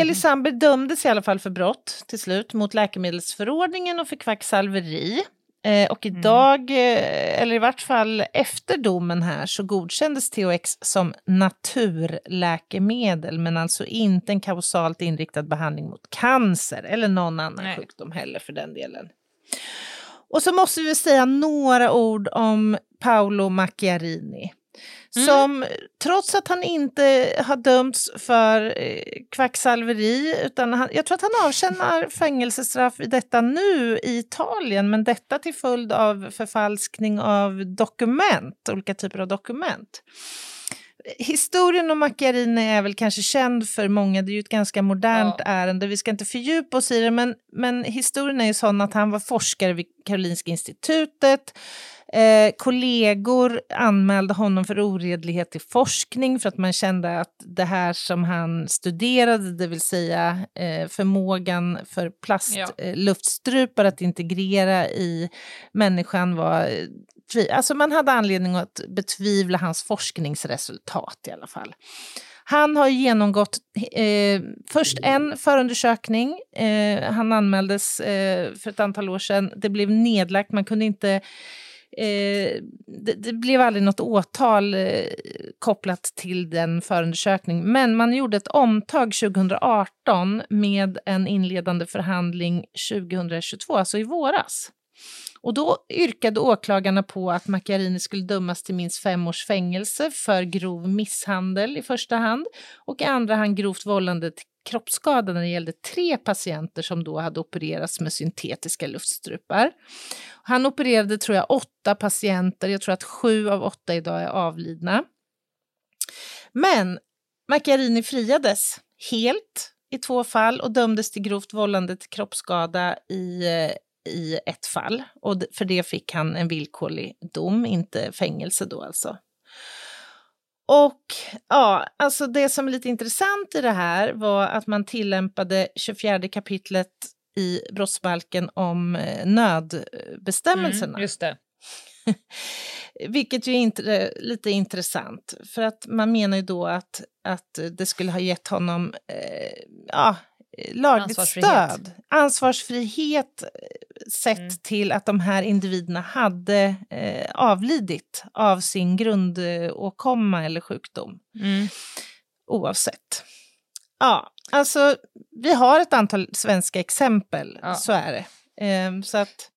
Elis Sandberg dömdes i alla fall för brott till slut mot läkemedelsförordningen och för kvacksalveri. Eh, och idag, eh, eller i vart fall efter domen här, så godkändes THX som naturläkemedel men alltså inte en kausalt inriktad behandling mot cancer eller någon annan Nej. sjukdom heller för den delen. Och så måste vi säga några ord om Paolo Macchiarini. Mm. Som trots att han inte har dömts för eh, kvacksalveri, utan han, jag tror att han avtjänar fängelsestraff i detta nu i Italien, men detta till följd av förfalskning av dokument, olika typer av dokument. Historien om Macchiarini är väl kanske känd för många, det är ju ett ganska modernt Ja. ärende, vi ska inte fördjupa oss i det, men, men historien är ju sån att han var forskare vid Karolinska institutet, Eh, kollegor anmälde honom för oredlighet i forskning för att man kände att det här som han studerade, det vill säga eh, förmågan för Ja. plastluftstrupar eh, luftstrupar att integrera i människan var... eh, Alltså man hade anledning att betvivla hans forskningsresultat i alla fall. Han har genomgått eh, först en förundersökning. Eh, han anmäldes eh, för ett antal år sedan. Det blev nedlagt. Man kunde inte Eh, det, det blev aldrig något åtal eh, kopplat till den förundersökningen. Men man gjorde ett omtag 2018 med en inledande förhandling 2022, alltså i våras. Och då yrkade åklagarna på att Macchiarini skulle dömas till minst fem års fängelse för grov misshandel i första hand och i andra hand grovt vållande till kroppsskada när det gällde tre patienter som då hade opererats med syntetiska luftstrupar. Han opererade, tror jag, åtta patienter. Jag tror att sju av åtta idag är avlidna. Men Macchiarini friades helt i två fall och dömdes till grovt vållande till kroppsskada i, eh, i ett fall. Och för det fick han en villkorlig dom, inte fängelse då alltså. Och ja, alltså det som är lite intressant i det här var att man tillämpade 24 kapitlet i brottsbalken om eh, nödbestämmelserna. Mm, just det. Vilket ju är lite intressant, för att man menar ju då att, att det skulle ha gett honom eh, ja, lagligt Ansvarsfrihet. stöd. Ansvarsfrihet eh, sett Mm. till att de här individerna hade eh, avlidit av sin grundåkomma eller sjukdom, Mm. oavsett. Ja, alltså vi har ett antal svenska exempel, Ja. så är det. Ehm, så att,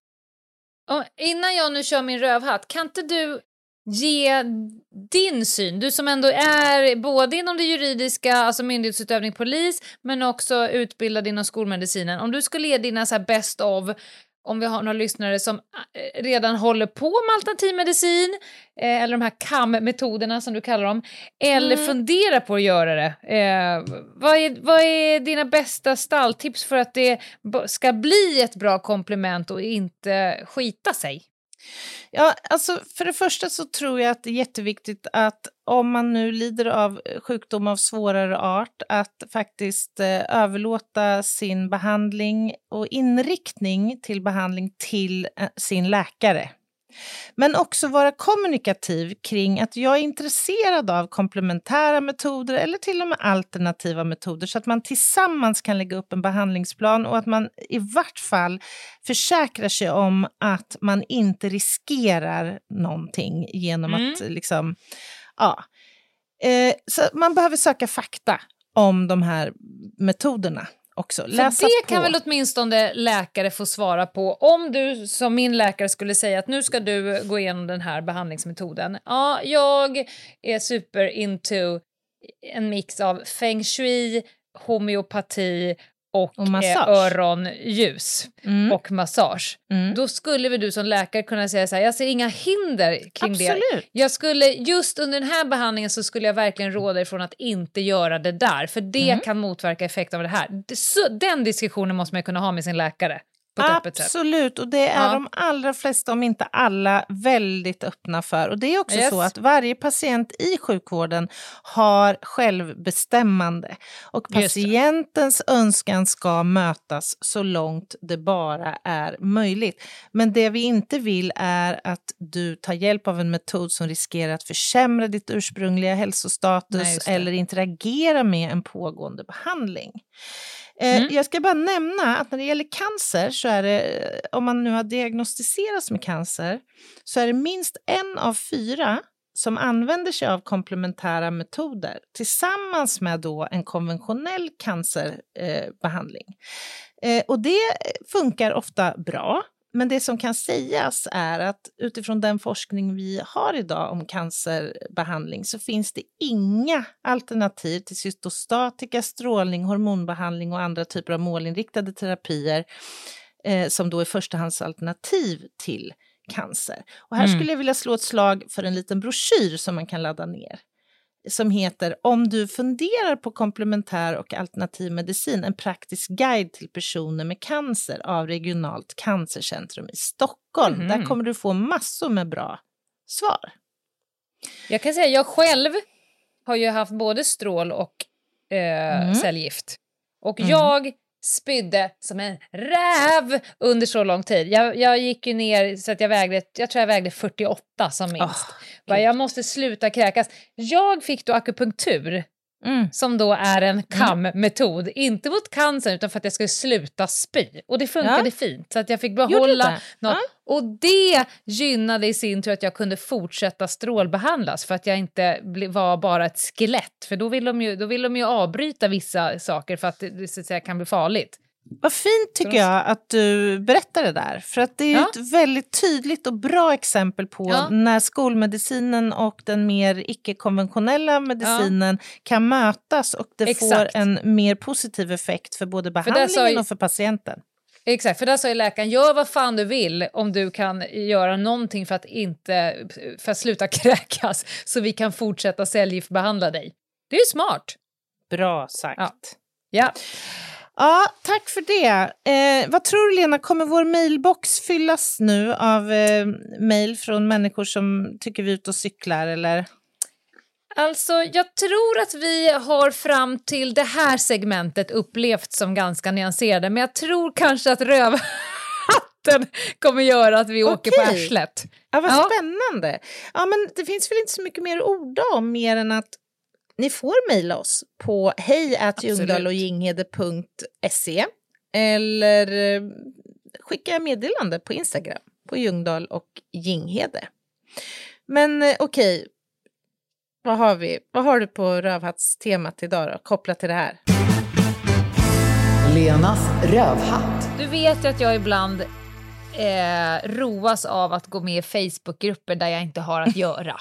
Och innan jag nu kör min rövhatt, kan inte du ge din syn, du som ändå är både inom det juridiska, alltså myndighetsutövning, polis, men också utbildad inom skolmedicinen. Om du skulle ge dina så best of, om vi har några lyssnare som eh, redan håller på med alternativmedicin, eh, eller de här CAM-metoderna som du kallar dem, eller Mm. funderar på att göra det. Eh, vad, är, vad är dina bästa stalltips för att det ska bli ett bra komplement och inte skita sig? Ja, alltså för det första så tror jag att det är jätteviktigt att om man nu lider av sjukdom av svårare art, att faktiskt eh, överlåta sin behandling och inriktning till behandling till eh, sin läkare. Men också vara kommunikativ kring att jag är intresserad av komplementära metoder eller till och med alternativa metoder så att man tillsammans kan lägga upp en behandlingsplan och att man i vart fall försäkrar sig om att man inte riskerar någonting genom Mm. att liksom, ja. Eh, så man behöver söka fakta om de här metoderna också. För Läsa det kan på. väl åtminstone läkare få svara på. Om du som min läkare skulle säga att nu ska du gå igenom den här behandlingsmetoden. Ja, jag är super into en mix av feng shui, homeopati och, Och massage. eh, öronljus Mm, och massage. mm. Då skulle väl du som läkare kunna säga så här, jag ser inga hinder kring det. Absolut. Jag skulle, just under den här behandlingen så skulle jag verkligen råda ifrån att inte göra det där, för det Mm. kan motverka effekten av det här. Det- den diskussionen måste man ju kunna ha med sin läkare på ett öppet sätt. Absolut, och det är Ja. de allra flesta, om inte alla, väldigt öppna för. Och det är också Yes. så att varje patient i sjukvården har självbestämmande. Och patientens önskan ska mötas så långt det bara är möjligt. Men det vi inte vill är att du tar hjälp av en metod som riskerar att försämra ditt ursprungliga hälsostatus Nej, eller interagera med en pågående behandling. Mm. Eh, Mm. Jag ska bara nämna att när det gäller cancer, så är det, eh, om man nu har diagnostiserats med cancer, så är det minst en av fyra som använder sig av komplementära metoder tillsammans med då en konventionell cancerbehandling. Eh, eh, och det funkar ofta bra, men det som kan sägas är att utifrån den forskning vi har idag om cancerbehandling så finns det inga alternativ till cytostatika, strålning, hormonbehandling och andra typer av målinriktade terapier eh, som då är förstahandsalternativ till cancer. Och här Mm. skulle jag vilja slå ett slag för en liten broschyr som man kan ladda ner som heter Om du funderar på komplementär och alternativ medicin, en praktisk guide till personer med cancer av Regionalt cancercentrum i Stockholm. Mhm. Där kommer du få massor med bra svar. Jag kan säga, jag själv har ju haft både strål och eh, Mm. cellgift. Och Mm. jag spydde som en räv under så lång tid. Jag, jag gick ju ner så att jag vägde, jag tror jag vägde 48 som minst. Gud. jag måste sluta kräkas. Jag fick då akupunktur Mm. som då är en KAM-metod. Inte mot cancer utan för att jag skulle sluta spy. Och det funkade Ja. fint så att jag fick behålla något. Och det gynnade i sin tur att jag kunde fortsätta strålbehandlas för att jag inte var bara ett skelett. För då vill, de ju, då vill de ju avbryta vissa saker för att det, det så att säga, kan bli farligt. Vad fint tycker jag att du berättar det där. För att det är Ja. ett väldigt tydligt och bra exempel på Ja. när skolmedicinen och den mer icke-konventionella medicinen kan mötas och det får Exakt. en mer positiv effekt för både behandlingen och för patienten. Exakt, för där sa ju läkaren, gör vad fan du vill om du kan göra någonting för att, inte, för att sluta kräkas så vi kan fortsätta cellgiftbehandla dig. Det är ju smart. Bra sagt. Ja. Ja. Tack för det. Eh, vad tror du Lena, kommer vår mailbox fyllas nu av eh, mejl från människor som tycker vi är ute och cyklar eller? Alltså, jag tror att vi har fram till det här segmentet upplevt som ganska nyanserade, men jag tror kanske att rövhatten kommer göra att vi åker på Okej. arslet. Ja, vad Ja. spännande. Ja, men det finns väl inte så mycket mer att orda om mer än att ni får mejla oss på hej.ljungdahlochginghede.se eller eh, skicka meddelande på Instagram på Ljungdahl och Ginghede. Men eh, okej, vad har vi? Vad har du på rövhattstemat idag då, kopplat till det här? Lenas rövhatt. Du vet ju att jag ibland eh, roas av att gå med i Facebookgrupper där jag inte har att göra.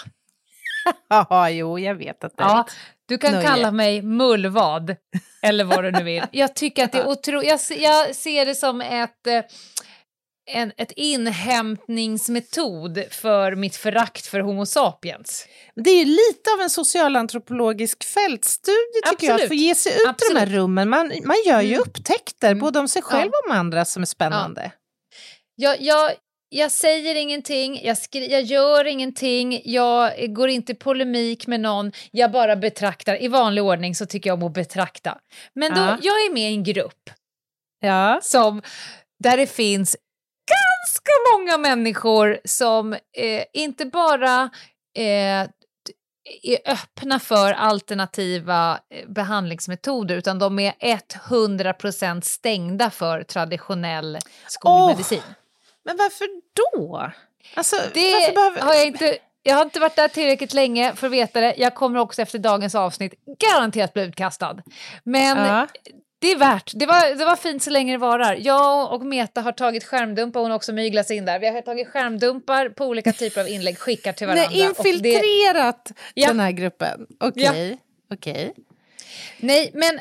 Ja, jo, jag vet att det Ja, du kan Nöje. kalla mig mullvad, eller vad du nu vill. Jag tycker att det är otroligt, jag, jag ser det som ett, eh, en, ett inhämtningsmetod för mitt förakt för Homo sapiens. Det är ju lite av en socialantropologisk fältstudie tycker jag, att Absolut. få ge sig ut i de här Absolut. rummen. Man, man gör ju Mm. upptäckter, Mm. både om sig själv Ja. och om andra, som är spännande. Jag, jag, jag säger ingenting, jag, skri- jag gör ingenting, jag går inte i polemik med någon, jag bara betraktar. I vanlig ordning så tycker jag om att betrakta. Men då, Ja. jag är med i en grupp Ja. som, där det finns ganska många människor som eh, inte bara eh, är öppna för alternativa eh, behandlingsmetoder utan de är 100% stängda för traditionell skolmedicin. Men varför då? Alltså, Det varför behöver... har jag inte... Jag har inte varit där tillräckligt länge för att veta det. Jag kommer också efter dagens avsnitt garanterat bli utkastad. Men Ja. det är värt. Det var, det var fint så länge det varar. Jag och Meta har tagit skärmdumpar, hon har också myglat in där. Vi har tagit skärmdumpar på olika typer av inlägg, skickar till varandra. Nej, det, infiltrerat Ja. den här gruppen. Okej. Okej. nej, men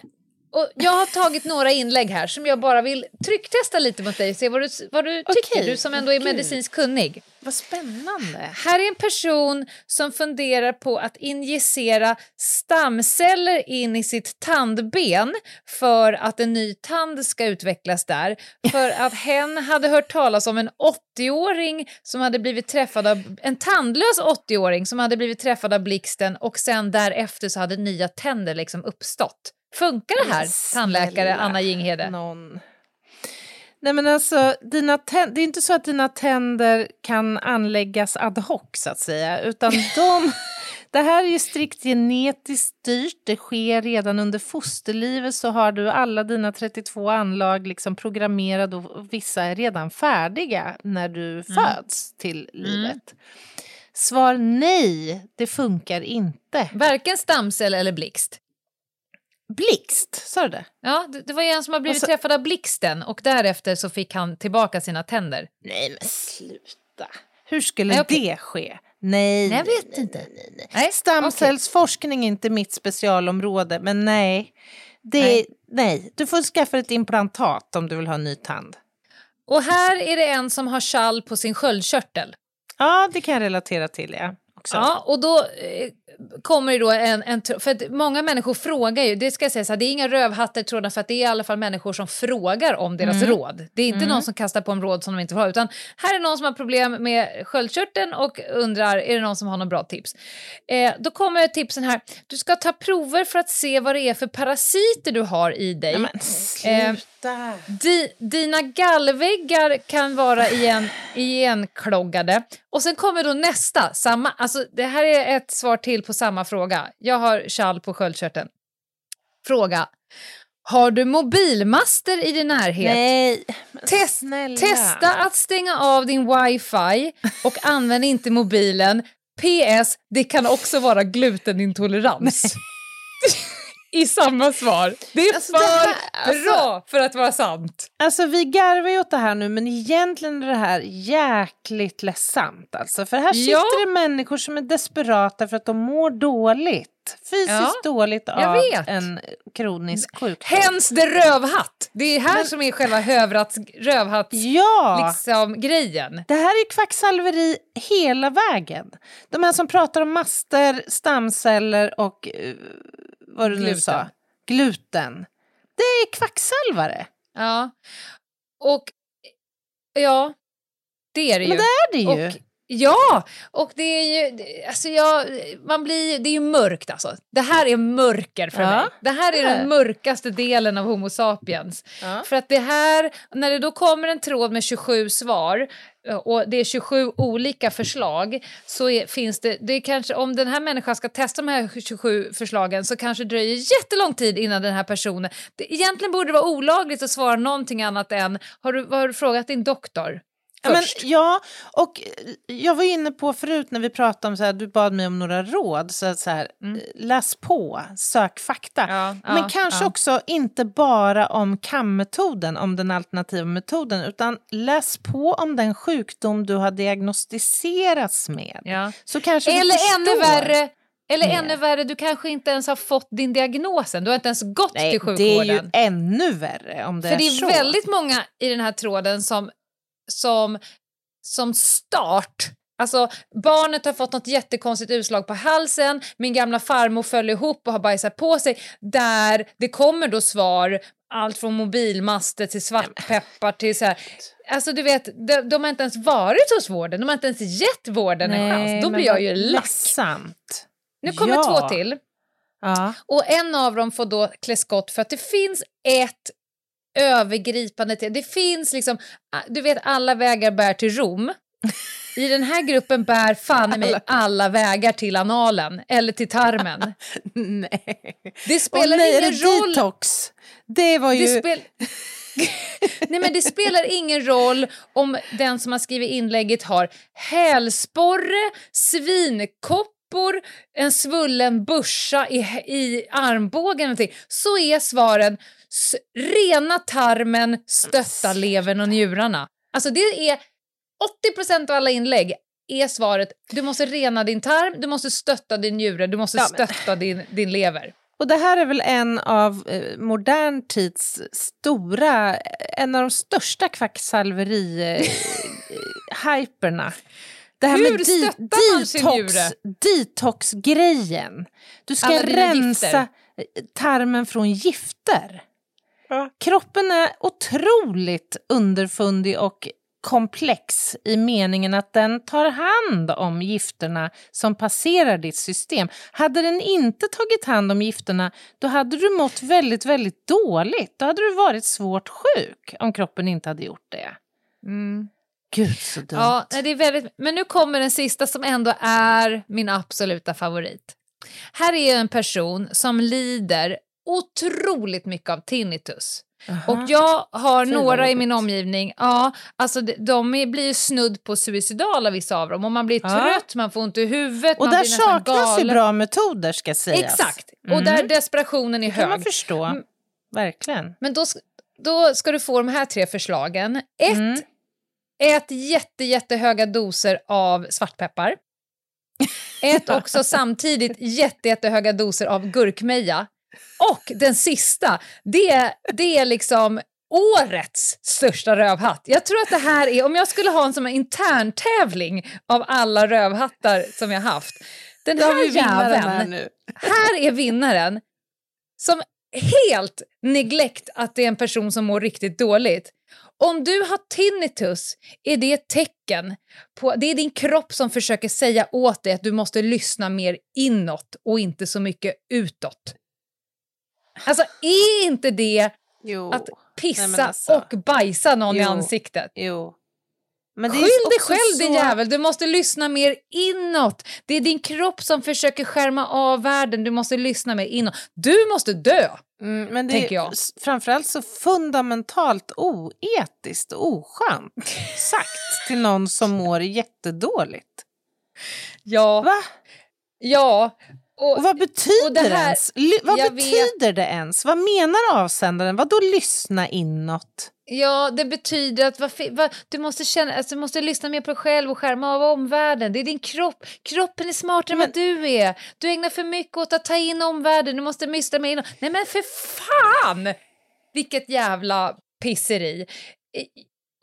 och jag har tagit några inlägg här som jag bara vill trycktesta lite mot dig, se vad du, vad du tycker, Okej. du som ändå är medicinskt kunnig. Vad spännande. Här är en person som funderar på att injicera stamceller in i sitt tandben för att en ny tand ska utvecklas där. För att hen hade hört talas om en 80-åring som hade blivit träffad av, en tandlös 80-åring som hade blivit träffad av blixten och sen därefter så hade nya tänder liksom uppstått. Funkar det här, Men tandläkare snälla Anna Jinghede? Någon. Nej men alltså, dina det är inte så att dina tänder kan anläggas ad hoc så att säga, utan de, det här är ju strikt genetiskt styrt, det sker redan under fosterlivet så har du alla dina 32 anlag liksom programmerade och vissa är redan färdiga när du föds till livet. Svar nej, det funkar inte. Varken stamcell eller blixt. Blixt, sa du det? Ja, det, det var ju en som har blivit Alltså- träffad av blixten och därefter så fick han tillbaka sina tänder. Nej men sluta. Hur skulle Nej, okej. det ske? Nej, Nej, jag vet nej, inte. Nej, nej, Stamcellsforskning är inte mitt specialområde, men nej. Det, Nej. nej. Du får skaffa ett implantat om du vill ha en ny tand. Och här är det en som har kall på sin sköldkörtel. Ja, det kan jag relatera till, ja. Också. Ja, och då eh, kommer det då en... en för att många människor frågar ju, det ska jag säga så här, det är inga rövhattar i trådarna för att det är i alla fall människor som frågar om deras Mm. råd. Det är inte någon som kastar på om råd som de inte får ha, utan här är någon som har problem med sköldkörteln och undrar, är det någon som har någon bra tips? Eh, då kommer tipsen här, du ska ta prover för att se vad det är för parasiter du har i dig. Ja, men sluta. Di, dina gallväggar kan vara igen, igenkloggade. Och sen kommer då nästa. Samma, alltså det här är ett svar till på samma fråga. Jag har kall på sköldkörteln. Fråga. Har du mobilmaster i din närhet? Nej, Test, snälla. testa att stänga av din wifi och använd inte mobilen. PS. Det kan också vara glutenintolerans. I samma svar. Det är Alltså, för det här- alltså- bra för att vara sant. Alltså vi garvar ju åt det här nu men egentligen är det här jäkligt ledsamt alltså. För här sitter Ja. det människor som är desperata för att de mår dåligt. Fysiskt Ja, dåligt av en kronisk sjukdom. Hens the rövhatt. Det är här som är själva hövrats, rövhatts... Ja! Liksom, grejen. Det här är kvacksalveri hela vägen. De här som pratar om master, stamceller och uh, vad du nu Gluten. sa. Gluten. Det är kvacksalvare. Ja. Och ja, det är det ju. Men det är det ju. Och Ja, och det är ju, alltså jag, man blir, det är ju mörkt alltså. Det här är mörker för Ja, mig. Det här är den mörkaste delen av Homo sapiens. Ja. För att det här, när det då kommer en tråd med 27 svar eh, och det är 27 olika förslag så är, finns det, det är kanske, om den här människan ska testa de här 27 förslagen så kanske det dröjer jättelång tid innan den här personen, det, egentligen borde det vara olagligt att svara någonting annat än, har du, har du frågat din doktor? Ja, men, ja, och jag var inne på förut när vi pratade om så här, du bad mig om några råd, så, att så här, läs på, sök fakta. Mm. Ja, men ja, kanske också inte bara om kammetoden, om den alternativa metoden, utan läs på om den sjukdom du har diagnostiserats med. Så kanske Eller ännu värre, eller mer. ännu värre, du kanske inte ens har fått din diagnosen, du har inte ens gått Nej, till det sjukvården. är ju ännu värre om det För är det är väldigt många i den här tråden som, som, som start Alltså barnet har fått något jättekonstigt utslag på halsen, min gamla farmor föll ihop och har bajsat på sig. Där det kommer då svar, allt från mobilmaster till svartpeppar till så här. Alltså du vet, de, de har inte ens varit hos vården, de har inte ens gett vården en chans. Då blir jag ju lack. Nu kommer Ja. två till. Ja. Och en av dem får då klä skott för att det finns ett övergripande Det finns liksom, ah, du vet alla vägar bär till Rom. I den här gruppen bär fan i mig alla vägar till analen eller till tarmen. Nej. Det spelar nej, ingen det roll. detox? Det var ju... Det, spel... Nej, men det spelar ingen roll om den som har skrivit inlägget har hälsporre, svinkoppor, en svullen börsa i, i armbågen så är svaren rena tarmen, stötta levern och njurarna. Alltså det är 80% av alla inlägg är svaret du måste rena din tarm, du måste stötta din njure, du måste Ja, stötta din, din lever. Och det här är väl en av eh, modern tids stora, en av de största kvacksalveri-hyperna. Det här Hur med di- sin detox, detox-grejen. Du ska rensa gifter. tarmen från gifter. Kroppen är otroligt underfundig och komplex i meningen att den tar hand om gifterna som passerar ditt system. Hade den inte tagit hand om gifterna då hade du mått väldigt, väldigt dåligt. Då hade du varit svårt sjuk om kroppen inte hade gjort det. Gud så dumt. Ja, det är väldigt, men nu kommer den sista som ändå är min absoluta favorit. Här är en person som lider otroligt mycket av tinnitus. Och jag har Fy, några i min omgivning, ja, alltså de, blir ju snudd på suicidala vissa av dem och man blir Ja. trött, man får ont i huvudet, Och man där blir saknas ju bra metoder ska sägas. Exakt, och Mm. där desperationen är Det kan man hög. förstå. Mm. Verkligen. Men då, då ska du få de här tre förslagen. Ett, Mm. ät jätte, jättehöga doser av svartpeppar. Ät också samtidigt jätte, jättehöga doser av gurkmeja. Och den sista, det, det är liksom årets största rövhatt. Jag tror att det här är, om jag skulle ha en sån här intern tävling av alla rövhattar som jag haft. Den Då här jäveln, här nu. här är vinnaren som helt neglect att det är en person som mår riktigt dåligt. Om du har tinnitus är det ett tecken på, det är din kropp som försöker säga åt dig att du måste lyssna mer inåt och inte så mycket utåt. Alltså är inte det Jo. att pissa Nej, alltså. och bajsa någon i Jo. ansiktet? Jo. Men det är Skyll dig själv din så- jävel, du måste lyssna mer inåt. Det är din kropp som försöker skärma av världen, du måste lyssna mer inåt. Du måste dö! Mm, men det tänker är jag. s- framförallt så fundamentalt oetiskt och oskönt sagt till någon som mår jättedåligt. Ja, Va? ja. Och, Och vad betyder och det här- ens? Vad betyder det ens? Vad menar avsändaren? Vad då lyssna inåt? ja, det betyder att vad, vad, du, måste känna, alltså, du måste lyssna mer på dig själv och skärma av omvärlden. Det är din kropp. Kroppen är smartare än vad du är. Du ägnar för mycket åt att ta in omvärlden. Du måste mysta med inåt. Nej men för fan! Vilket jävla pisseri.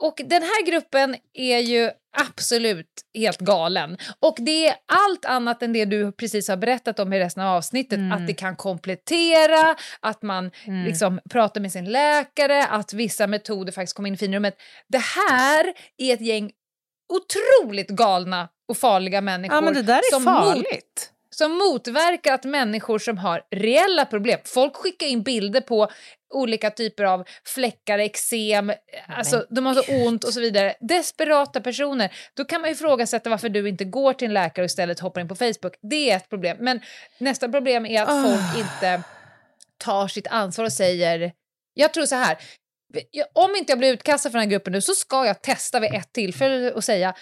Och den här gruppen är ju absolut helt galen. Och det är allt annat än det du precis har berättat om i resten av avsnittet. Mm. Att det kan komplettera, att man liksom pratar med sin läkare, att vissa metoder faktiskt kommer in i finrummet. Det här är ett gäng otroligt galna och farliga människor. Ja, men det där är som mot- farligt. Som motverkar att människor som har reella problem, folk skickar in bilder på olika typer av fläckar, eksem, alltså de har så ont och så vidare. Desperata personer. Då kan man ju ifrågasätta varför du inte går till en läkare och istället hoppar in på Facebook. Det är ett problem. Men nästa problem är att Ah. folk inte tar sitt ansvar och säger... Jag tror så här, om inte jag blir utkastad från den här gruppen nu så ska jag testa vid ett tillfälle och säga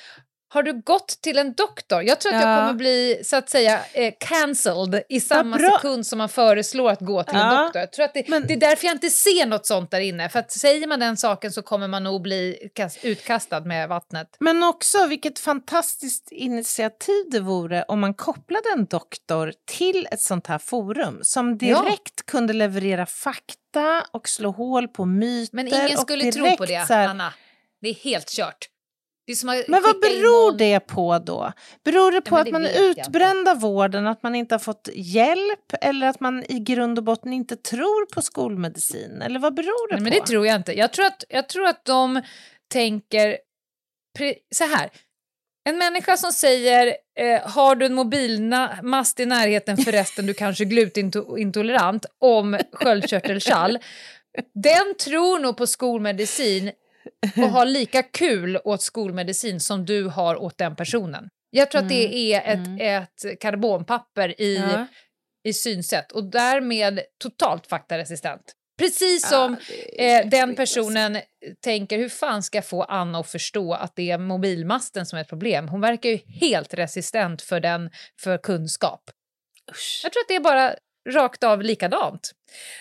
har du gått till en doktor? Jag tror att jag Ja. kommer bli så att säga eh, cancelled i samma bra. sekund som man föreslår att gå till en Ja, doktor. Jag tror att det, men- det är därför jag inte ser något sånt där inne. För att säger man den saken så kommer man nog bli kas- utkastad med vattnet. Men också vilket fantastiskt initiativ det vore om man kopplade en doktor till ett sånt här forum som Ja. direkt kunde leverera fakta och slå hål på myter. Men ingen skulle tro direkt på det, här- Anna. Det är helt kört. Men vad beror någon- det på då? Beror det på att det man vet är utbränd av vården, att man inte har fått hjälp eller att man i grund och botten inte tror på skolmedicin? Eller vad beror det Nej, på? men det tror jag inte. Jag tror att, jag tror att de tänker så här. En människa som säger eh, har du en mobilmast i närheten förresten du kanske är glutenintolerant om sköldkörtelkärl. den tror nog på skolmedicin och har lika kul åt skolmedicin som du har åt den personen. Jag tror att det är ett, ett karbonpapper i, Ja. i synsätt och därmed totalt faktaresistent. Precis som är eh, den skit, personen tänker hur fan ska jag få Anna att förstå att det är mobilmasten som är ett problem. Hon verkar ju helt resistent för, den, för kunskap. Usch. Jag tror att det är bara rakt av likadant.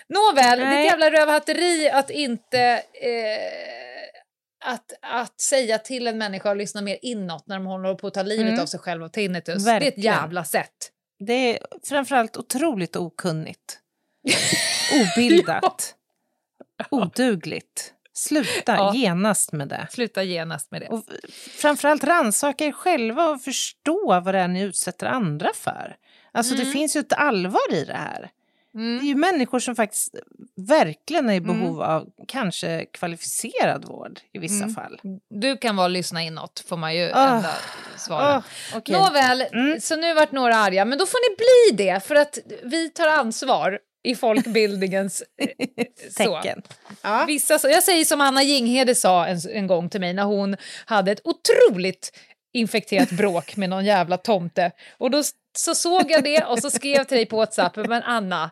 Nåväl, Nej. ett jävla rövhatteri att inte... Eh, att, att säga till en människa att lyssna mer inåt när de håller på att ta livet Mm. av sig själv av tinnitus. Det är ett Verkligen. jävla sätt. Det är framförallt otroligt okunnigt. Obildat. Odugligt. Sluta Ja. genast med det. Sluta genast med det. Och framförallt rannsaka er själva och förstå vad det är ni utsätter andra för. Alltså det finns ju ett allvar i det här. Det är ju människor som faktiskt verkligen är i behov av kanske kvalificerad vård i vissa fall. Du kan vara lyssna inåt, får man ju Ah. ändå svara. Åh, okej. Nåväl, Mm. så nu vart några arga, men då får ni bli det för att vi tar ansvar i folkbildningens eh. Tecken. Vissa, så- jag säger som Anna Jinghede sa en, en gång till mig när hon hade ett otroligt infekterat bråk med någon jävla tomte. Och då så såg jag det och så skrev till dig på WhatsApp, men Anna,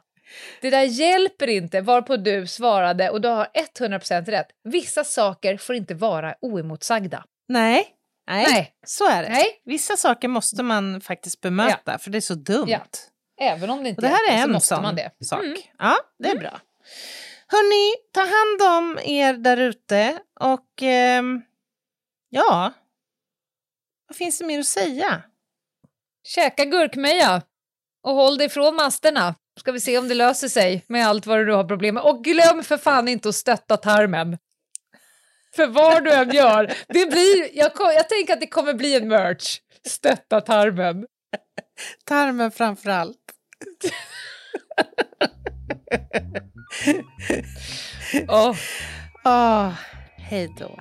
det där hjälper inte, varpå du svarade, och du har 100% rätt, vissa saker får inte vara oemotsagda. Nej. Nej, Nej. så är det. Nej. Vissa saker måste man faktiskt bemöta för det är så dumt. Ja. Även om det inte Och det här är så en sån man det. sak. Mm. Ja, det är bra. Hörni, ta hand om er där ute och ehm, ja, vad finns det mer att säga? Käka gurkmeja och håll dig från masterna. Ska vi se om det löser sig med allt vad du har problem med. Och glöm för fan inte att stötta tarmen. För vad du än gör, det blir, jag, jag tänker att det kommer bli en merch. Stötta tarmen. Tarmen framför allt. Oh, Åh, hej då.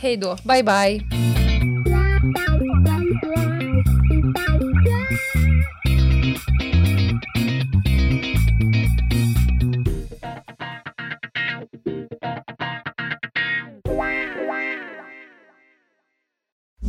hej då, bye bye.